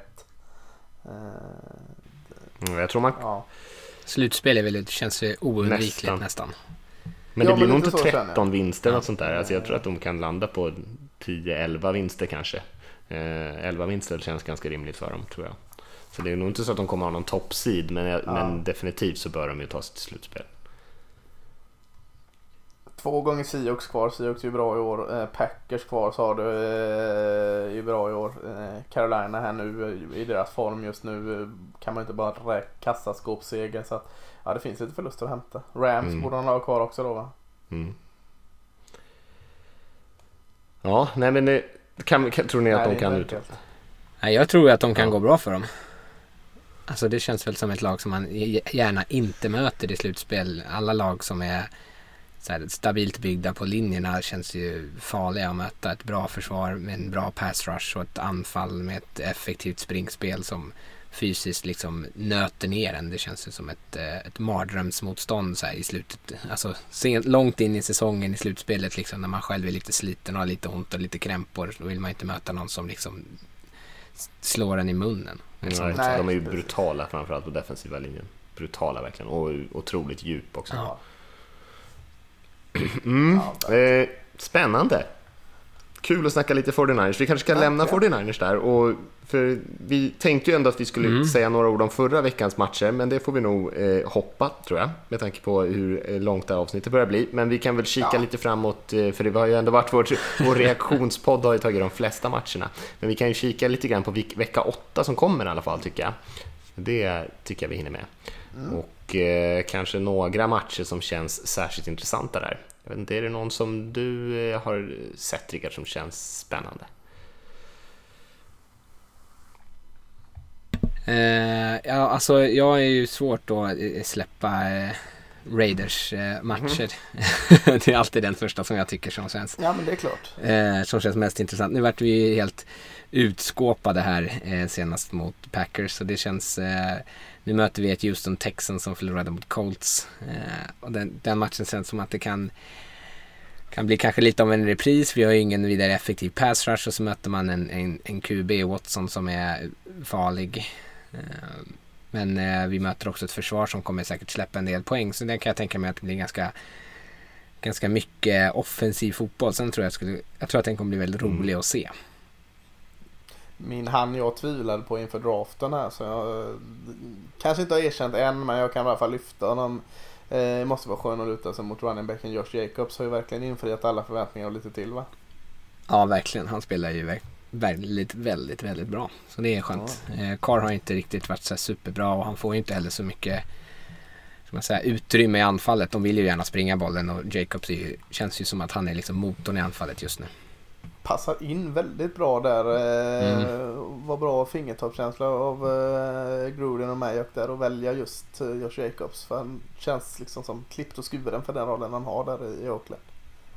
Mm, Jag tror man, ja. Slutspel är väl, det känns oundvikligt Nästan. nästan. men Ja, det blir men nog inte så känner jag. 13 vinster och sånt där. Alltså jag tror att de kan landa på 10-11 vinster kanske. Eh, 11 vinster känns ganska rimligt för dem tror jag. Så det är nog inte så att de kommer ha någon toppsid, men, jag- men definitivt så bör de ju ta sig till slutspel. Två gånger Seahawks kvar. Seahawks är ju bra i år. Eh, Packers kvar sa du. Eh, är ju bra i år. Eh, Carolina här nu i deras form just nu kan man inte bara räkna kassaskåpsseger. Så att, ja, det finns lite förluster att hämta. Rams Mm. borde de ha kvar också då va? Mm. Ja, nej men det, kan, kan, tror ni att Nej, de kan ut? Nej, jag tror att de kan Ja. gå bra för dem. Alltså det känns väl som ett lag som man gärna inte möter i slutspel. Alla lag som är så här stabilt byggda på linjerna känns ju farliga att möta. Ett bra försvar med en bra pass rush och ett anfall med ett effektivt springspel som fysiskt liksom nöter ner en. Det känns ju som ett, eh, ett mardrömsmotstånd så här i slutet. Alltså sent, långt in i säsongen i slutspelet liksom när man själv är lite sliten och har lite ont och lite krämpor. Då vill man inte möta någon som liksom slår en i munnen. Nej, Liksom. Nej, de är ju brutala framförallt på defensiva linjen. Brutala verkligen och otroligt djup också. Ja. Mm. Ja, Eh, spännande. Kul att snacka lite 49ers. Vi kanske ska lämna Verkligen. 49ers där. Och för vi tänkte ju ändå att vi skulle säga några ord om förra veckans matcher, men det får vi nog eh, hoppa, tror jag, med tanke på hur eh, långt det här avsnittet börjar bli. Men vi kan väl kika Ja. lite framåt, eh, för det har ju ändå varit vår, vår reaktionspodd har ju tagit de flesta matcherna. Men vi kan ju kika lite grann på veck- vecka åtta som kommer i alla fall, tycker jag. Det tycker jag vi hinner med. Och eh, kanske några matcher som känns särskilt intressanta där. Jag vet inte, är det någon som du eh, har sett Rickard som känns spännande? Eh, ja, alltså jag är ju svårt att eh, släppa eh, Raiders matcher. det är alltid den första som jag tycker som känns, ja men det är klart. som känns mest intressant. Nu vart vi ju helt utskåpade här senast mot Packers så det känns nu möter vi ett Houston Texans som förlorade mot Colts eh, och den, den matchen känns som att det kan kan bli kanske lite av en repris. Vi har ju ingen vidare effektiv pass rush och så möter man en, en, en QB Watson som är farlig. Eh, Men eh, vi möter också ett försvar som kommer säkert släppa en del poäng. Så det kan jag tänka mig att det blir ganska, ganska mycket offensiv fotboll. Sen tror jag, skulle, jag tror att den kommer bli väldigt rolig att se. Min han jag tvivlade på inför draften här så jag eh, kanske inte har erkänt än men jag kan i alla fall lyfta honom. Eh, måste vara skön att luta sig mot running backen Josh Jacobs har ju verkligen infriat alla förväntningar och lite till va? Ja, verkligen. Han spelar ju väldigt, väldigt, väldigt bra. Så det är skönt. Eh, Carr har inte riktigt varit så superbra och han får ju inte heller så mycket man säga, utrymme i anfallet. De vill ju gärna springa bollen och Jacobs ju, känns ju som att han är liksom motorn i anfallet just nu. Passar in väldigt bra där. Eh, Var bra fingertoppskänsla av eh, Gruden och Mayock där och välja just eh, Josh Jacobs. För han känns liksom som klippt och skuren för den rollen han har där i Oakland.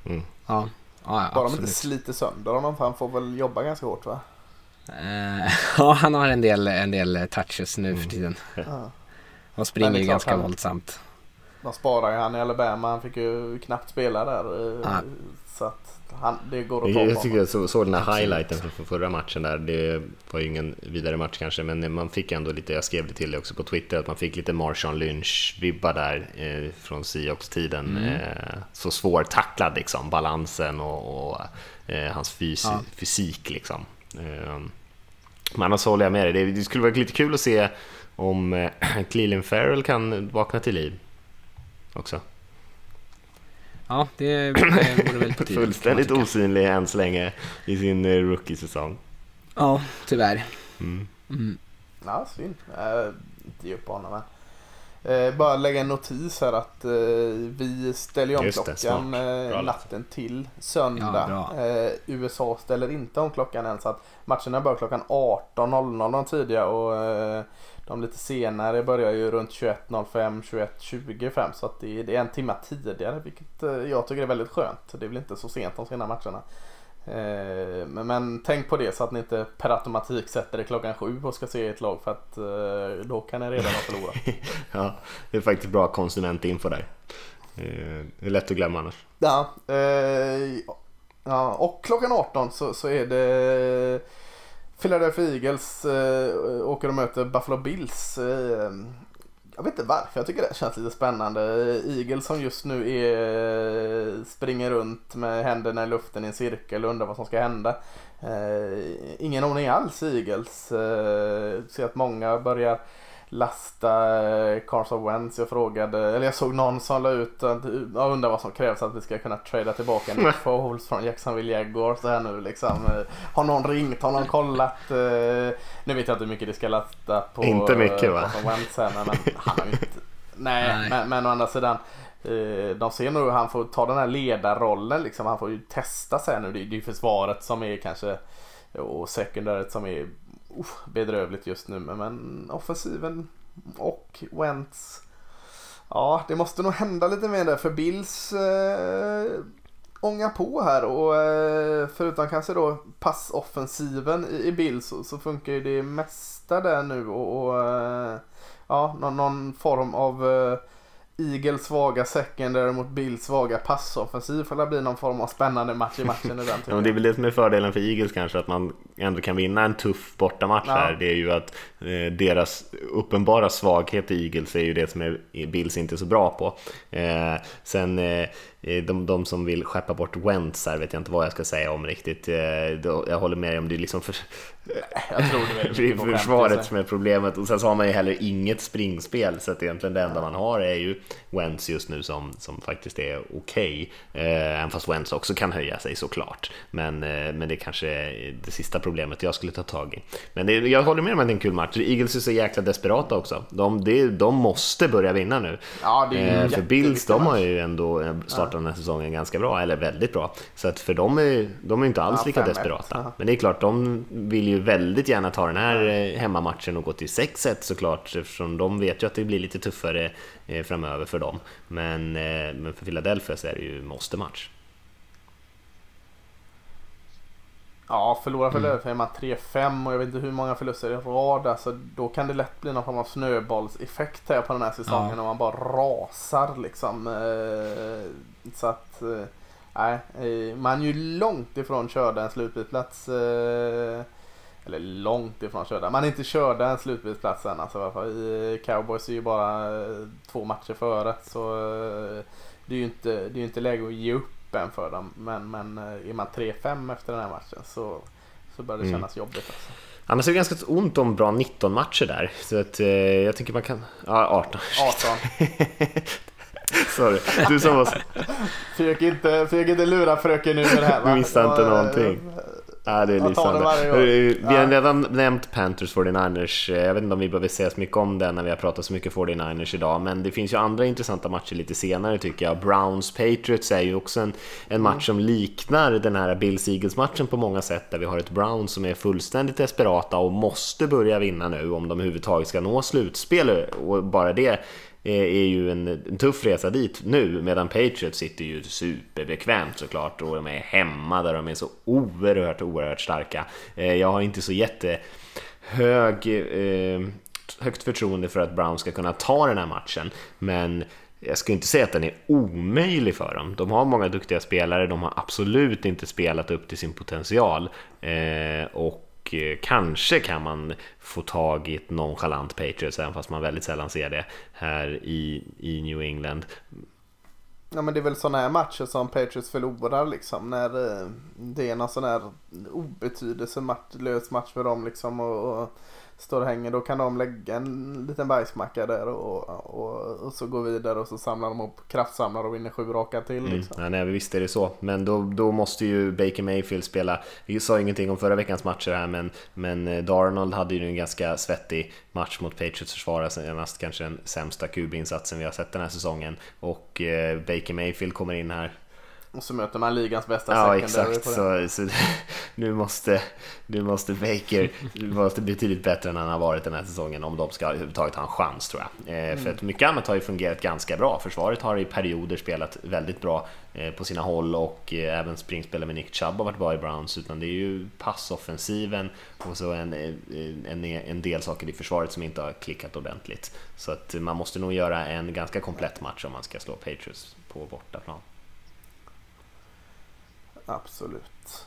Ja, ja, ja Bara de inte sliter sönder honom för han får väl jobba ganska hårt va? Ja, han har en del, en del touches nu för tiden. Ja. Och springer ju klart ganska han- våldsamt. De sparar ju han i Alabama. Han fick ju knappt spela där. Ja. Så att han, det går att ta Jag tycker jag så- såg den här Absolut. highlighten från förra matchen där. Det var ju ingen vidare match kanske, men man fick ändå lite, jag skrev det till dig också på Twitter, att man fick lite Marshawn Lynch-vibbar där eh, från Seahawks-tiden. Eh, så svårtacklad liksom, balansen och, och eh, hans fys- Ja. fysik liksom. Eh, Men annars håller jag med dig. Det, det skulle vara lite kul att se om eh, Cleveland Farrell kan vakna till liv också. Ja, det, det vore väl på tiden. Fullständigt osynlig än så länge i sin eh, rookie-säsong. Ja, tyvärr. Mm. Mm. Ja, synd. Äh, inte ge upp honom än. Eh, bara lägga en notis här att eh, vi ställer om Just det, klockan smart. eh, natten till söndag. Ja, eh, USA ställer inte om klockan än så att matcherna börjar klockan 18.00 de tidiga och de lite senare börjar ju runt 21.05, 21.25 så att det, är en timme tidigare vilket eh, jag tycker är väldigt skönt. Det är väl inte så sent de sena matcherna. Eh, men, men tänk på det så att ni inte per automatik sätter det klockan sju och ska se ett lag för att eh, då kan ni redan ha förlorat. Ja, det är faktiskt bra konsumentinfo där. Det är lätt att glömma annars. Ja, eh, ja, och klockan 18 så, så är det Philadelphia Eagles eh, åker och möter Buffalo Bills. Eh, jag vet inte varför, jag tycker det känns lite spännande. Eagles som just nu är, eh, springer runt med händerna i luften i en cirkel och undrar vad som ska hända. Eh, ingen aning alls i Eagles. Eh, ser att många börjar lasta eh, Carson Wentz. Jag frågade, eller jag såg någon som la ut, jag undrar vad som krävs att vi ska kunna trada tillbaka Nick Foles från Jacksonville Jaguars så här nu liksom. Eh, Har någon ringt, har någon kollat? Eh, Nu vet jag inte hur mycket det ska lasta på Inte mycket, va? Carson Wentz här, men, han har inte, nej, Nej. Men, men å andra sidan de ser nog hur han får ta den här ledarrollen liksom. Han får ju testa sig nu. Det är ju försvaret som är kanske och sekundaret som är oh, bedrövligt just nu. Men, men offensiven och Wentz. Ja, det måste nog hända lite mer där för Bills eh, ångar på här och eh, förutom kanske då passoffensiven i, i Bills så, så funkar ju det mesta där nu och, och eh, ja, någon, någon form av eh, Eagles svaga secondary mot Bills svaga passoffensiv för det blir någon form av spännande match i matchen i den Ja, men det är väl det som är fördelen för Eagles kanske, att man ändå kan vinna en tuff bortamatch Ja. här. Det är ju att eh, deras uppenbara svaghet i Eagles är ju det som är, Bills inte är så bra på. Eh, sen eh, de, de som vill skeppa bort Wentz här vet jag inte vad jag ska säga om riktigt. Eh, jag håller med dig om det är liksom för, Jag tror det är är försvaret sig. som är problemet och sen så har man ju heller inget springspel så att egentligen det enda man har är ju Wentz just nu som, som faktiskt är okej. Eh, även fast Wentz också kan höja sig såklart. Men, eh, men det kanske är det sista problemet jag skulle ta tag i. Men det, jag håller med om att det är en kul match. Eagles är så jäkla desperata också. De, det, de måste börja vinna nu. Ja, det är ju Eh, för Bills, de har ju ändå eh, startat den här säsongen ganska bra, eller väldigt bra. Så att för dem är de är inte alls Ja, lika 5-1. desperata. Ja. Men det är klart, de vill ju väldigt gärna ta den här eh, hemmamatchen och gå till 6-1 såklart, eftersom de vet ju att det blir lite tuffare eh, framöver för dem. Men, eh, men för Philadelphia så är det ju måste-match. Ja, förlorar Mm. Philadelphia är man 3-5 och jag vet inte hur många förluster i rad. Alltså, då kan det lätt bli någon form av snöbollseffekt här på den här säsongen Ja. och man bara rasar liksom. Eh, Så att, eh, nej, eh, man är ju långt ifrån körda en slutspelsplats. eh, Eller långt ifrån körda. Man är inte körda en slutspelsplats än. Alltså, i Cowboys är ju bara två matcher före. Så det är ju inte, det är inte läge att ge upp än för dem. Men, men är man 3-5 efter den här matchen så, så börjar det Mm. kännas jobbigt. Alltså. Annars är det ganska ont om bra 19 matcher där, så att eh, jag tycker man kan... Ja, 18. 18. Sorry, du som var... Försök inte, försök inte lura fröken det här. va? Du missade inte någonting. Ja, det är lysande. Vi har redan nämnt Panthers 49ers. Eh, Jag vet inte om vi behöver säga så mycket om det när vi har pratat så mycket 49ers idag, men det finns ju andra intressanta matcher lite senare tycker jag. Browns Patriots är ju också en, en match som liknar den här Bills Eagles matchen på många sätt, där vi har ett Browns som är fullständigt desperata och måste börja vinna nu om de överhuvudtaget ska nå slutspel och bara det är ju en, en tuff resa dit nu medan Patriots sitter ju superbekvämt såklart och de är hemma där de är så oerhört, oerhört starka. Eh, Jag har inte så jättehög eh, högt förtroende för att Brown ska kunna ta den här matchen men jag skulle inte säga att den är omöjlig för dem. De har många duktiga spelare, de har absolut inte spelat upp till sin potential eh, och Eh, kanske kan man få tag i ett nonchalant Patriots, även fast man väldigt sällan ser det här i, i New England. Ja men det är väl sådana här matcher som Patriots förlorar liksom. När eh, det är någon sån här obetydelselös match för dem liksom. Och, och står och hänger. Då kan de lägga en liten bajsmacka där och, och, och så gå vidare och så samlar de upp kraftsamlar och vinner sju raka till. Mm. Liksom. Ja, nej, visst är det så. Men då, då måste ju Baker Mayfield spela. Vi sa ingenting om förra veckans matcher här, men, men eh, Darnold hade ju en ganska svettig match mot Patriots försvarare senast. Kanske den sämsta QB-insatsen vi har sett den här säsongen. Och eh, Baker Mayfield kommer in här och så möter man ligans bästa Ja exakt, så, så nu, måste, nu måste Baker vara betydligt bättre än han har varit den här säsongen om de ska överhuvudtaget ha en chans tror jag. Eh, mm. För att mycket annat har ju fungerat ganska bra. Försvaret har i perioder spelat väldigt bra eh, på sina håll och eh, även springspelet med Nick Chubb har varit bra i Browns. Utan det är ju passoffensiven och så en, en, en del saker i försvaret som inte har klickat ordentligt. Så att man måste nog göra en ganska komplett match om man ska slå Patriots på bortaplan. Absolut.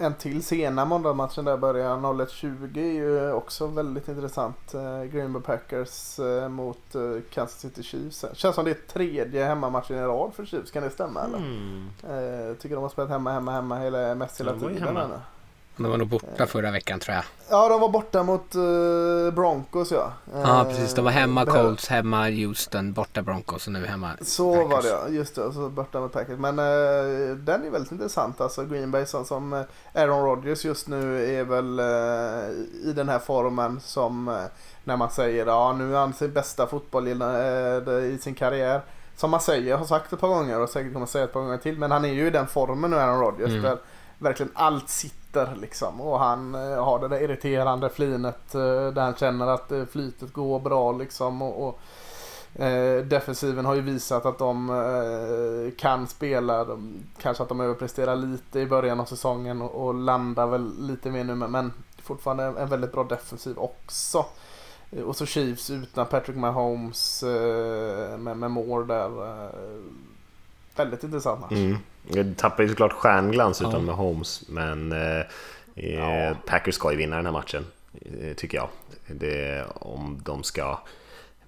En till sena måndagsmatchen där börjar 01.20 är ju också väldigt intressant. Eh, Green Bay Packers eh, mot eh, Kansas City Chiefs. Känns som det är tredje hemmamatchen i rad för Chiefs, kan det stämma eller? Mm. Tycker de har spelat hemma, hemma, hemma hela, mest hela tiden. Hemma. De var nog borta förra veckan tror jag. Ja, de var borta mot uh, Broncos ja. Ja, precis. De var hemma uh, Colts, hemma Houston, borta Broncos och nu hemma Så Packers. var det ja, just det. Så borta mot Packers. Men uh, den är väldigt intressant. Alltså Green Bay som, som Aaron Rodgers just nu är väl i den här formen som när man säger ja nu är han sin bästa fotboll i, i sin karriär. Som man säger, har sagt ett par gånger och säkert kommer säga ett par gånger till. Men han är ju i den formen nu Aaron Rodgers. Mm. Där verkligen allt sitter liksom. Och han eh, har det där irriterande flinet eh, där han känner att eh, flytet går bra liksom. Och, och eh, defensiven har ju visat att de eh, kan spela. De, kanske att de överpresterar lite i början av säsongen och, och landar väl lite mer nu. Men fortfarande en väldigt bra defensiv också. Och så Chiefs utan Patrick Mahomes eh, med, med Moore där. Eh, väldigt intressant match. Mm. Det tappar ju såklart stjärnglans utan med Holmes, men eh, eh, ja. Packers ska ju vinna den här matchen, eh, tycker jag. Det, om de ska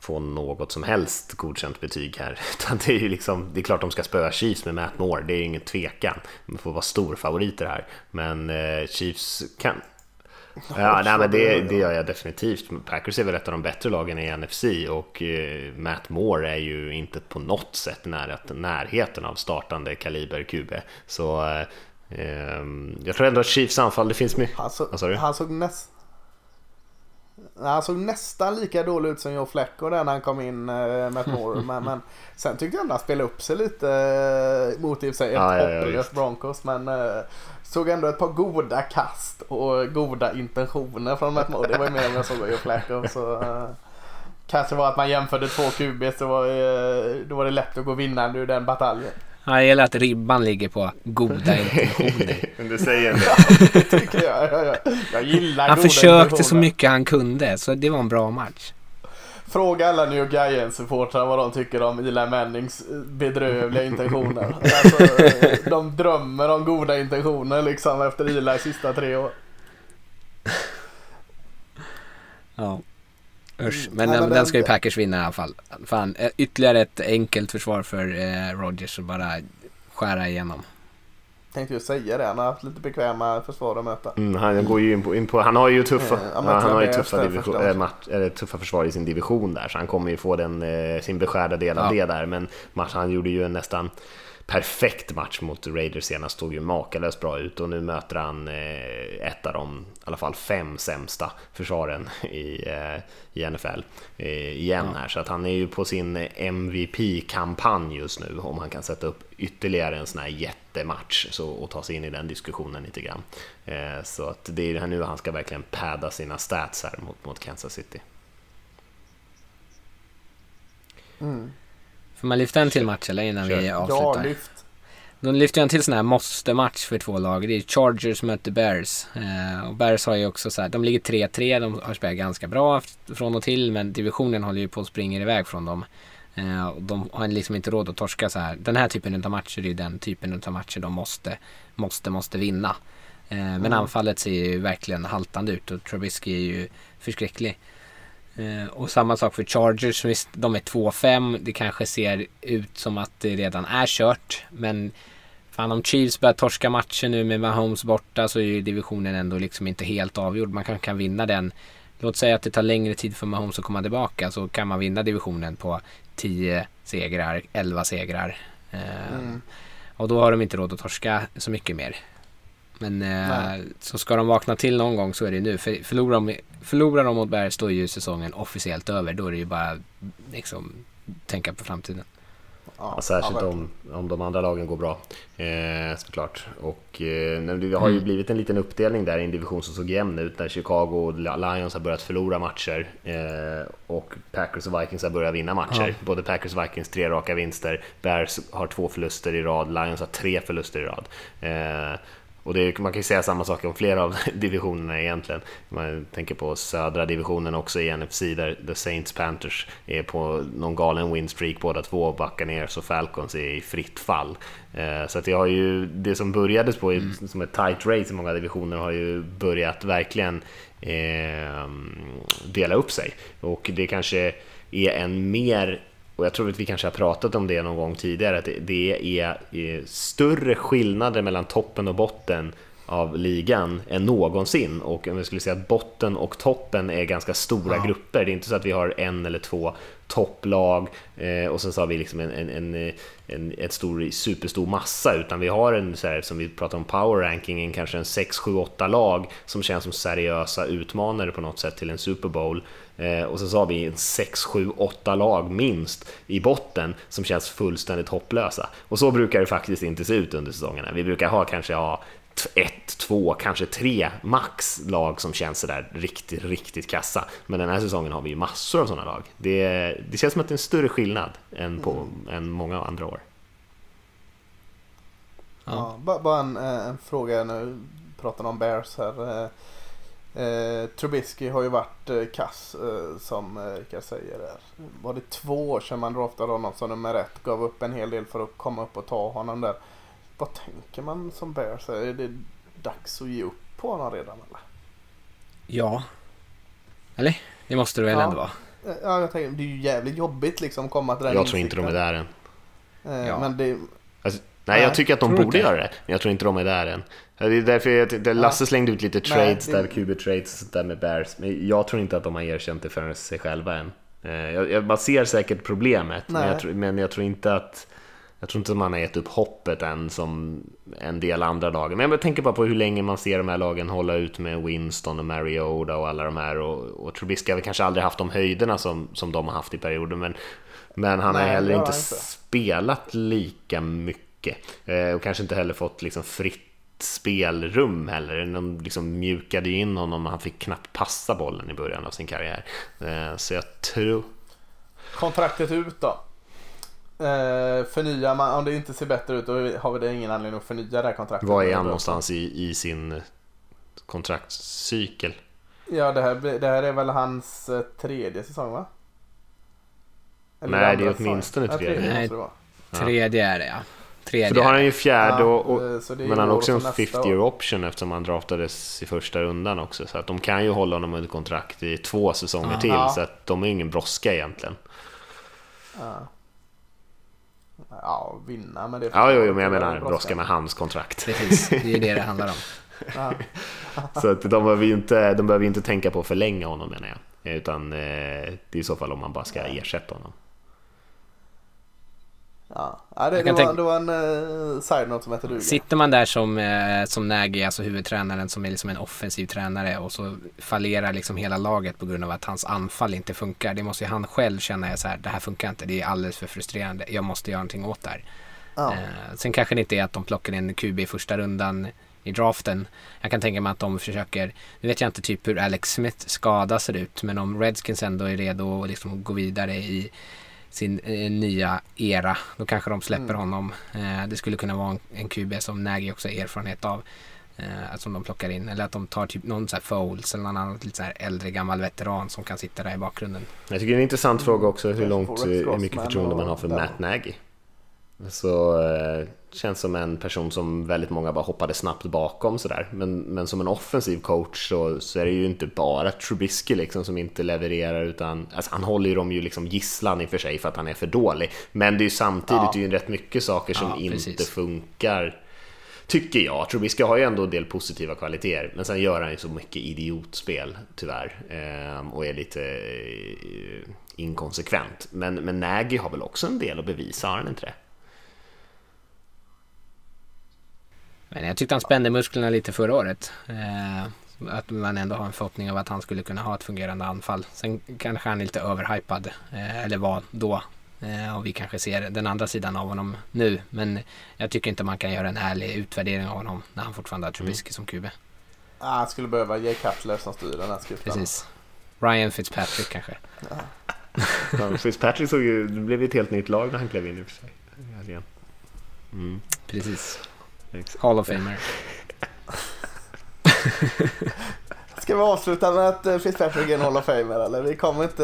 få något som helst godkänt betyg här. Utan det är ju liksom, det är klart de ska spöa Chiefs med Matt Moore, det är ingen tvekan. De får vara storfavoriter här. Men eh, Chiefs kan, Ja, nej, men det, det gör jag definitivt. Packers är väl ett av de bättre lagen i NFC och eh, Matt Moore är ju inte på något sätt nära, närheten av startande kaliber QB. Så eh, ehm, jag tror ändå att Chiefs anfall, det finns mycket... Han, så, han såg näst han såg nästan lika dålig ut som Joe Flacco där när han kom in eh, med Moore. men, men sen tyckte jag ändå han spelade upp sig lite eh, mot i och för sig ett ja, ja, ja, Broncos. Men eh, såg ändå ett par goda kast och goda intentioner från Matt Moore. Det var ju mer än jag såg Joe Flacco. Så, kanske var att man jämförde två QB så var, då var det lätt att gå vinnande ur den bataljen. Ja, det gäller att ribban ligger på goda intentioner. du säger det. tycker jag. Jag, jag, jag gillar Han försökte så mycket han kunde, så det var en bra match. Fråga alla New York Giants-supportrar vad de tycker om Eli Mannings bedrövliga intentioner. Alltså, de drömmer om goda intentioner liksom efter Eli's sista tre år. Ja. Usch, men, Nej, men den, ska ju Packers vinna i alla fall. Fan, eh, ytterligare ett enkelt försvar för eh, Rodgers att bara skära igenom. Tänkte ju säga det, han har haft lite bekväma försvar att möta. Mm, han, går ju in på, in på, han har ju tuffa, mm, han har ju tuffa, division, äh, match, äh, tuffa försvar i sin division där, så han kommer ju få den, äh, sin beskärda del av ja. det där. Men match, han gjorde ju en nästan perfekt match mot Raiders senast, såg ju makalöst bra ut och nu möter han eh, ett av de, i alla fall fem sämsta försvaren i, eh, i NFL eh, igen här. Så att han är ju på sin MVP-kampanj just nu, om han kan sätta upp ytterligare en sån här jättematch så, och ta sig in i den diskussionen lite grann. så att det är det här nu han ska verkligen padda sina stats här mot, mot Kansas City. Mm. Får man lyfta en till match eller innan Kör. vi avslutar? Ja, lyft. Då lyfter jag en till sån här måste-match för två lag. Det är Chargers möter Bears. Eh, och Bears har ju också så här, de ligger 3-3, de har spelat ganska bra från och till, men divisionen håller ju på att springa iväg från dem. Eh, de har liksom inte råd att torska så här. Den här typen av matcher är ju den typen av matcher de måste, måste, måste vinna. Eh, men mm. anfallet ser ju verkligen haltande ut och Trubisky är ju förskräcklig. Eh, och samma sak för Chargers. Visst, de är 2-5. Det kanske ser ut som att det redan är kört. Men fan om Chiefs börjar torska matcher nu med Mahomes borta så är ju divisionen ändå liksom inte helt avgjord. Man kan, kan vinna den. Låt säga att det tar längre tid för Mahomes att komma tillbaka så kan man vinna divisionen på 10 segrar, 11 segrar. Eh, Mm. Och då har de inte råd att torska så mycket mer. Men eh, så ska de vakna till någon gång så är det nu. För förlorar de, förlorar de mot Bears då är ju säsongen officiellt över. Då är det ju bara liksom tänka på framtiden. Ja, Ja, särskilt ja, om, om de andra lagen går bra, eh, såklart. Och eh, det har ju blivit en liten uppdelning där i en division som såg jämn ut, där Chicago och Lions har börjat förlora matcher eh, och Packers och Vikings har börjat vinna matcher. Både Packers och Vikings tre raka vinster, Bears har två förluster i rad, Lions har tre förluster i rad. Eh, och det, man kan ju säga samma sak om flera av divisionerna egentligen. Man tänker på södra divisionen också i NFC där The Saints Panthers är på någon galen winstreak båda två och backar ner så Falcons är i fritt fall. Eh, så att det har ju, det som börjades på i, som ett tight race i många divisioner har ju börjat verkligen eh, dela upp sig. Och det kanske är en mer och jag tror att vi kanske har pratat om det någon gång tidigare, att det, är eh, större skillnader mellan toppen och botten av ligan än någonsin. Och om vi skulle säga att botten och toppen är ganska stora grupper. Det är inte så att vi har en eller två topplag eh, och sen så har vi liksom en, en, en, en ett stor, superstor massa, utan vi har en, så här, som vi pratar om power rankingen, kanske en 6, 7, 8 lag som känns som seriösa utmanare på något sätt till en Super Bowl. Eh, och så har vi en 6, 7, 8 lag minst i botten som känns fullständigt hopplösa. Och så brukar det faktiskt inte se ut under säsongerna. Vi brukar ha kanske ha ett, två, kanske tre max lag som känns sådär riktigt, riktigt kassa. Men den här säsongen har vi ju massor av sådana lag. Det, det känns som att det är en större skillnad än, på, än många andra år. Ja, bara, bara en, eh, en fråga nu. Pratar om Bears här. Eh, Eh, Trubisky har ju varit eh, kass eh, som eh, Rickard säger. Där. Var det två år sedan man draftade honom som nummer ett? Gav upp en hel del för att komma upp och ta honom där. Vad tänker man som Bears? Är det dags att ge upp på honom redan eller? Ja. Eller? Det måste det väl Ja. ändå vara? Eh, Ja, jag tänker, det är ju jävligt jobbigt liksom att komma till den Jag tror inte de är där än. där. Ja. Men det, Alltså, nej, jag Nej, tycker att de borde inte? göra det, men jag tror inte de är där än. Det är därför jag, det, Lasse slängde ut lite trades det- där, QB-trades där med Bears, men jag tror inte att de har erkänt det för sig själva än. Eh, Jag, jag, man ser säkert problemet, men Nej. jag, tror, men jag tror inte att jag tror inte man har gett upp hoppet än som en del andra lag. Men jag tänker bara på hur länge man ser de här lagen hålla ut med Winston och Mariota och alla de här. Och, och Trubisky har väl kanske aldrig haft de höjderna som, som de har haft i perioden. Men, men han har Nej, heller har inte han inte. spelat lika mycket. Eh, och kanske inte heller fått liksom fritt spelrum heller. De liksom mjukade ju in honom och han fick knappt passa bollen i början av sin karriär. Eh, så jag tror... kontraktet ut då. Eh, förnyar man, om det inte ser bättre ut då har vi det ingen anledning att förnya det här kontraktet. Var är han någonstans i, i sin kontraktscykel? Ja det här, det här är väl hans eh, tredje säsong va? Nej, det är åtminstone Ja, tredje. tredje Nej. Tredje är det ja. Tredje. För då har han ju fjärde Ja, och, och, eh, det är men han har också en och så nästa 50 year option eftersom han draftades i första rundan också. Så att de kan ju hålla honom under kontrakt i två säsonger till. Ja. Så att de är ingen brådska egentligen. Ja, vinna men det Ja, jo, jo, men jag menar brådska med hans kontrakt. Precis, det är ju det det handlar om. Ja. Så att de behöver ju inte, de behöver inte tänka på att förlänga honom menar jag. Utan eh, det är i så fall om man bara ska ersätta honom. Ja, ja det, det, var, tänka- det var en uh, side-note som heter duga. Sitter man där som, eh, som Nagy, alltså huvudtränaren som är liksom en offensiv tränare och så fallerar liksom hela laget på grund av att hans anfall inte funkar. Det måste ju han själv känna så här, det här funkar inte, det är alldeles för frustrerande, jag måste göra någonting åt det här. Ja. Eh, sen kanske det inte är att de plockar en QB i första rundan i draften. Jag kan tänka mig att de försöker, nu vet jag inte typ hur Alex Smith skada ser ut, men om Redskins ändå är redo att liksom gå vidare i sin eh, nya era, då kanske de släpper honom. Eh, det skulle kunna vara en, en QB som Nagy också har erfarenhet av. Eh, som de plockar in, eller att de tar typ någon så här Foles eller någon annan lite så här äldre gammal veteran som kan sitta där i bakgrunden. Jag tycker det är en intressant fråga också hur långt, Rex hur mycket förtroende man har för. Matt Nagy. Så, eh, känns som en person som väldigt många bara hoppade snabbt bakom sådär. Men, men som en offensiv coach så, så är det ju inte bara Trubisky liksom som inte levererar utan alltså han håller ju dem ju liksom gisslan i och för sig för att han är för dålig. Men det är ju samtidigt ja. ju rätt mycket saker som ja, inte funkar Tycker jag. Trubisky har ju ändå en del positiva kvaliteter, men sen gör han ju så mycket idiotspel tyvärr eh, och är lite eh, inkonsekvent. Men, men Nagy har väl också en del att bevisa, har han inte det? Men jag tyckte han spände musklerna lite förra året. Eh, att man ändå har en förhoppning av att han skulle kunna ha ett fungerande anfall. Sen kanske han är lite överhypad, eh, eller var då. Eh, och vi kanske ser den andra sidan av honom nu. Men jag tycker inte man kan göra en ärlig utvärdering av honom när han fortfarande har Trubisky mm. som QB. Ah, han skulle behöva Jay Cutler som styr den här skutan. Precis. Ryan Fitzpatrick kanske. Ja. Fitzpatrick såg ju, det blev ett helt nytt lag när han klev in i och för sig. Mm. Precis. Hall of Famer. Ska vi avsluta med att eh, Fitzpatrick är en Hall of Famer eller? Vi kommer inte,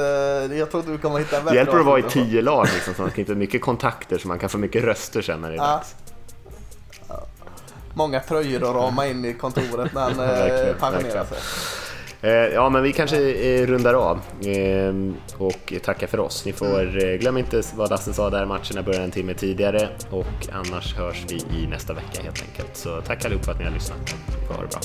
jag tror inte vi kommer hitta en bättre Det hjälper att vara i tio lag liksom, så man kan hitta mycket kontakter så man kan få mycket röster sen när det är ja. dags. Många tröjor att rama in i kontoret när han eh, pensionerar sig. Eh, ja, men vi kanske rundar av och tackar för oss. Ni får, glöm inte vad Lasse sa där, matcherna börjar en timme tidigare och annars hörs vi i nästa vecka helt enkelt. Så tack allihopa för att ni har lyssnat. Ha det bra.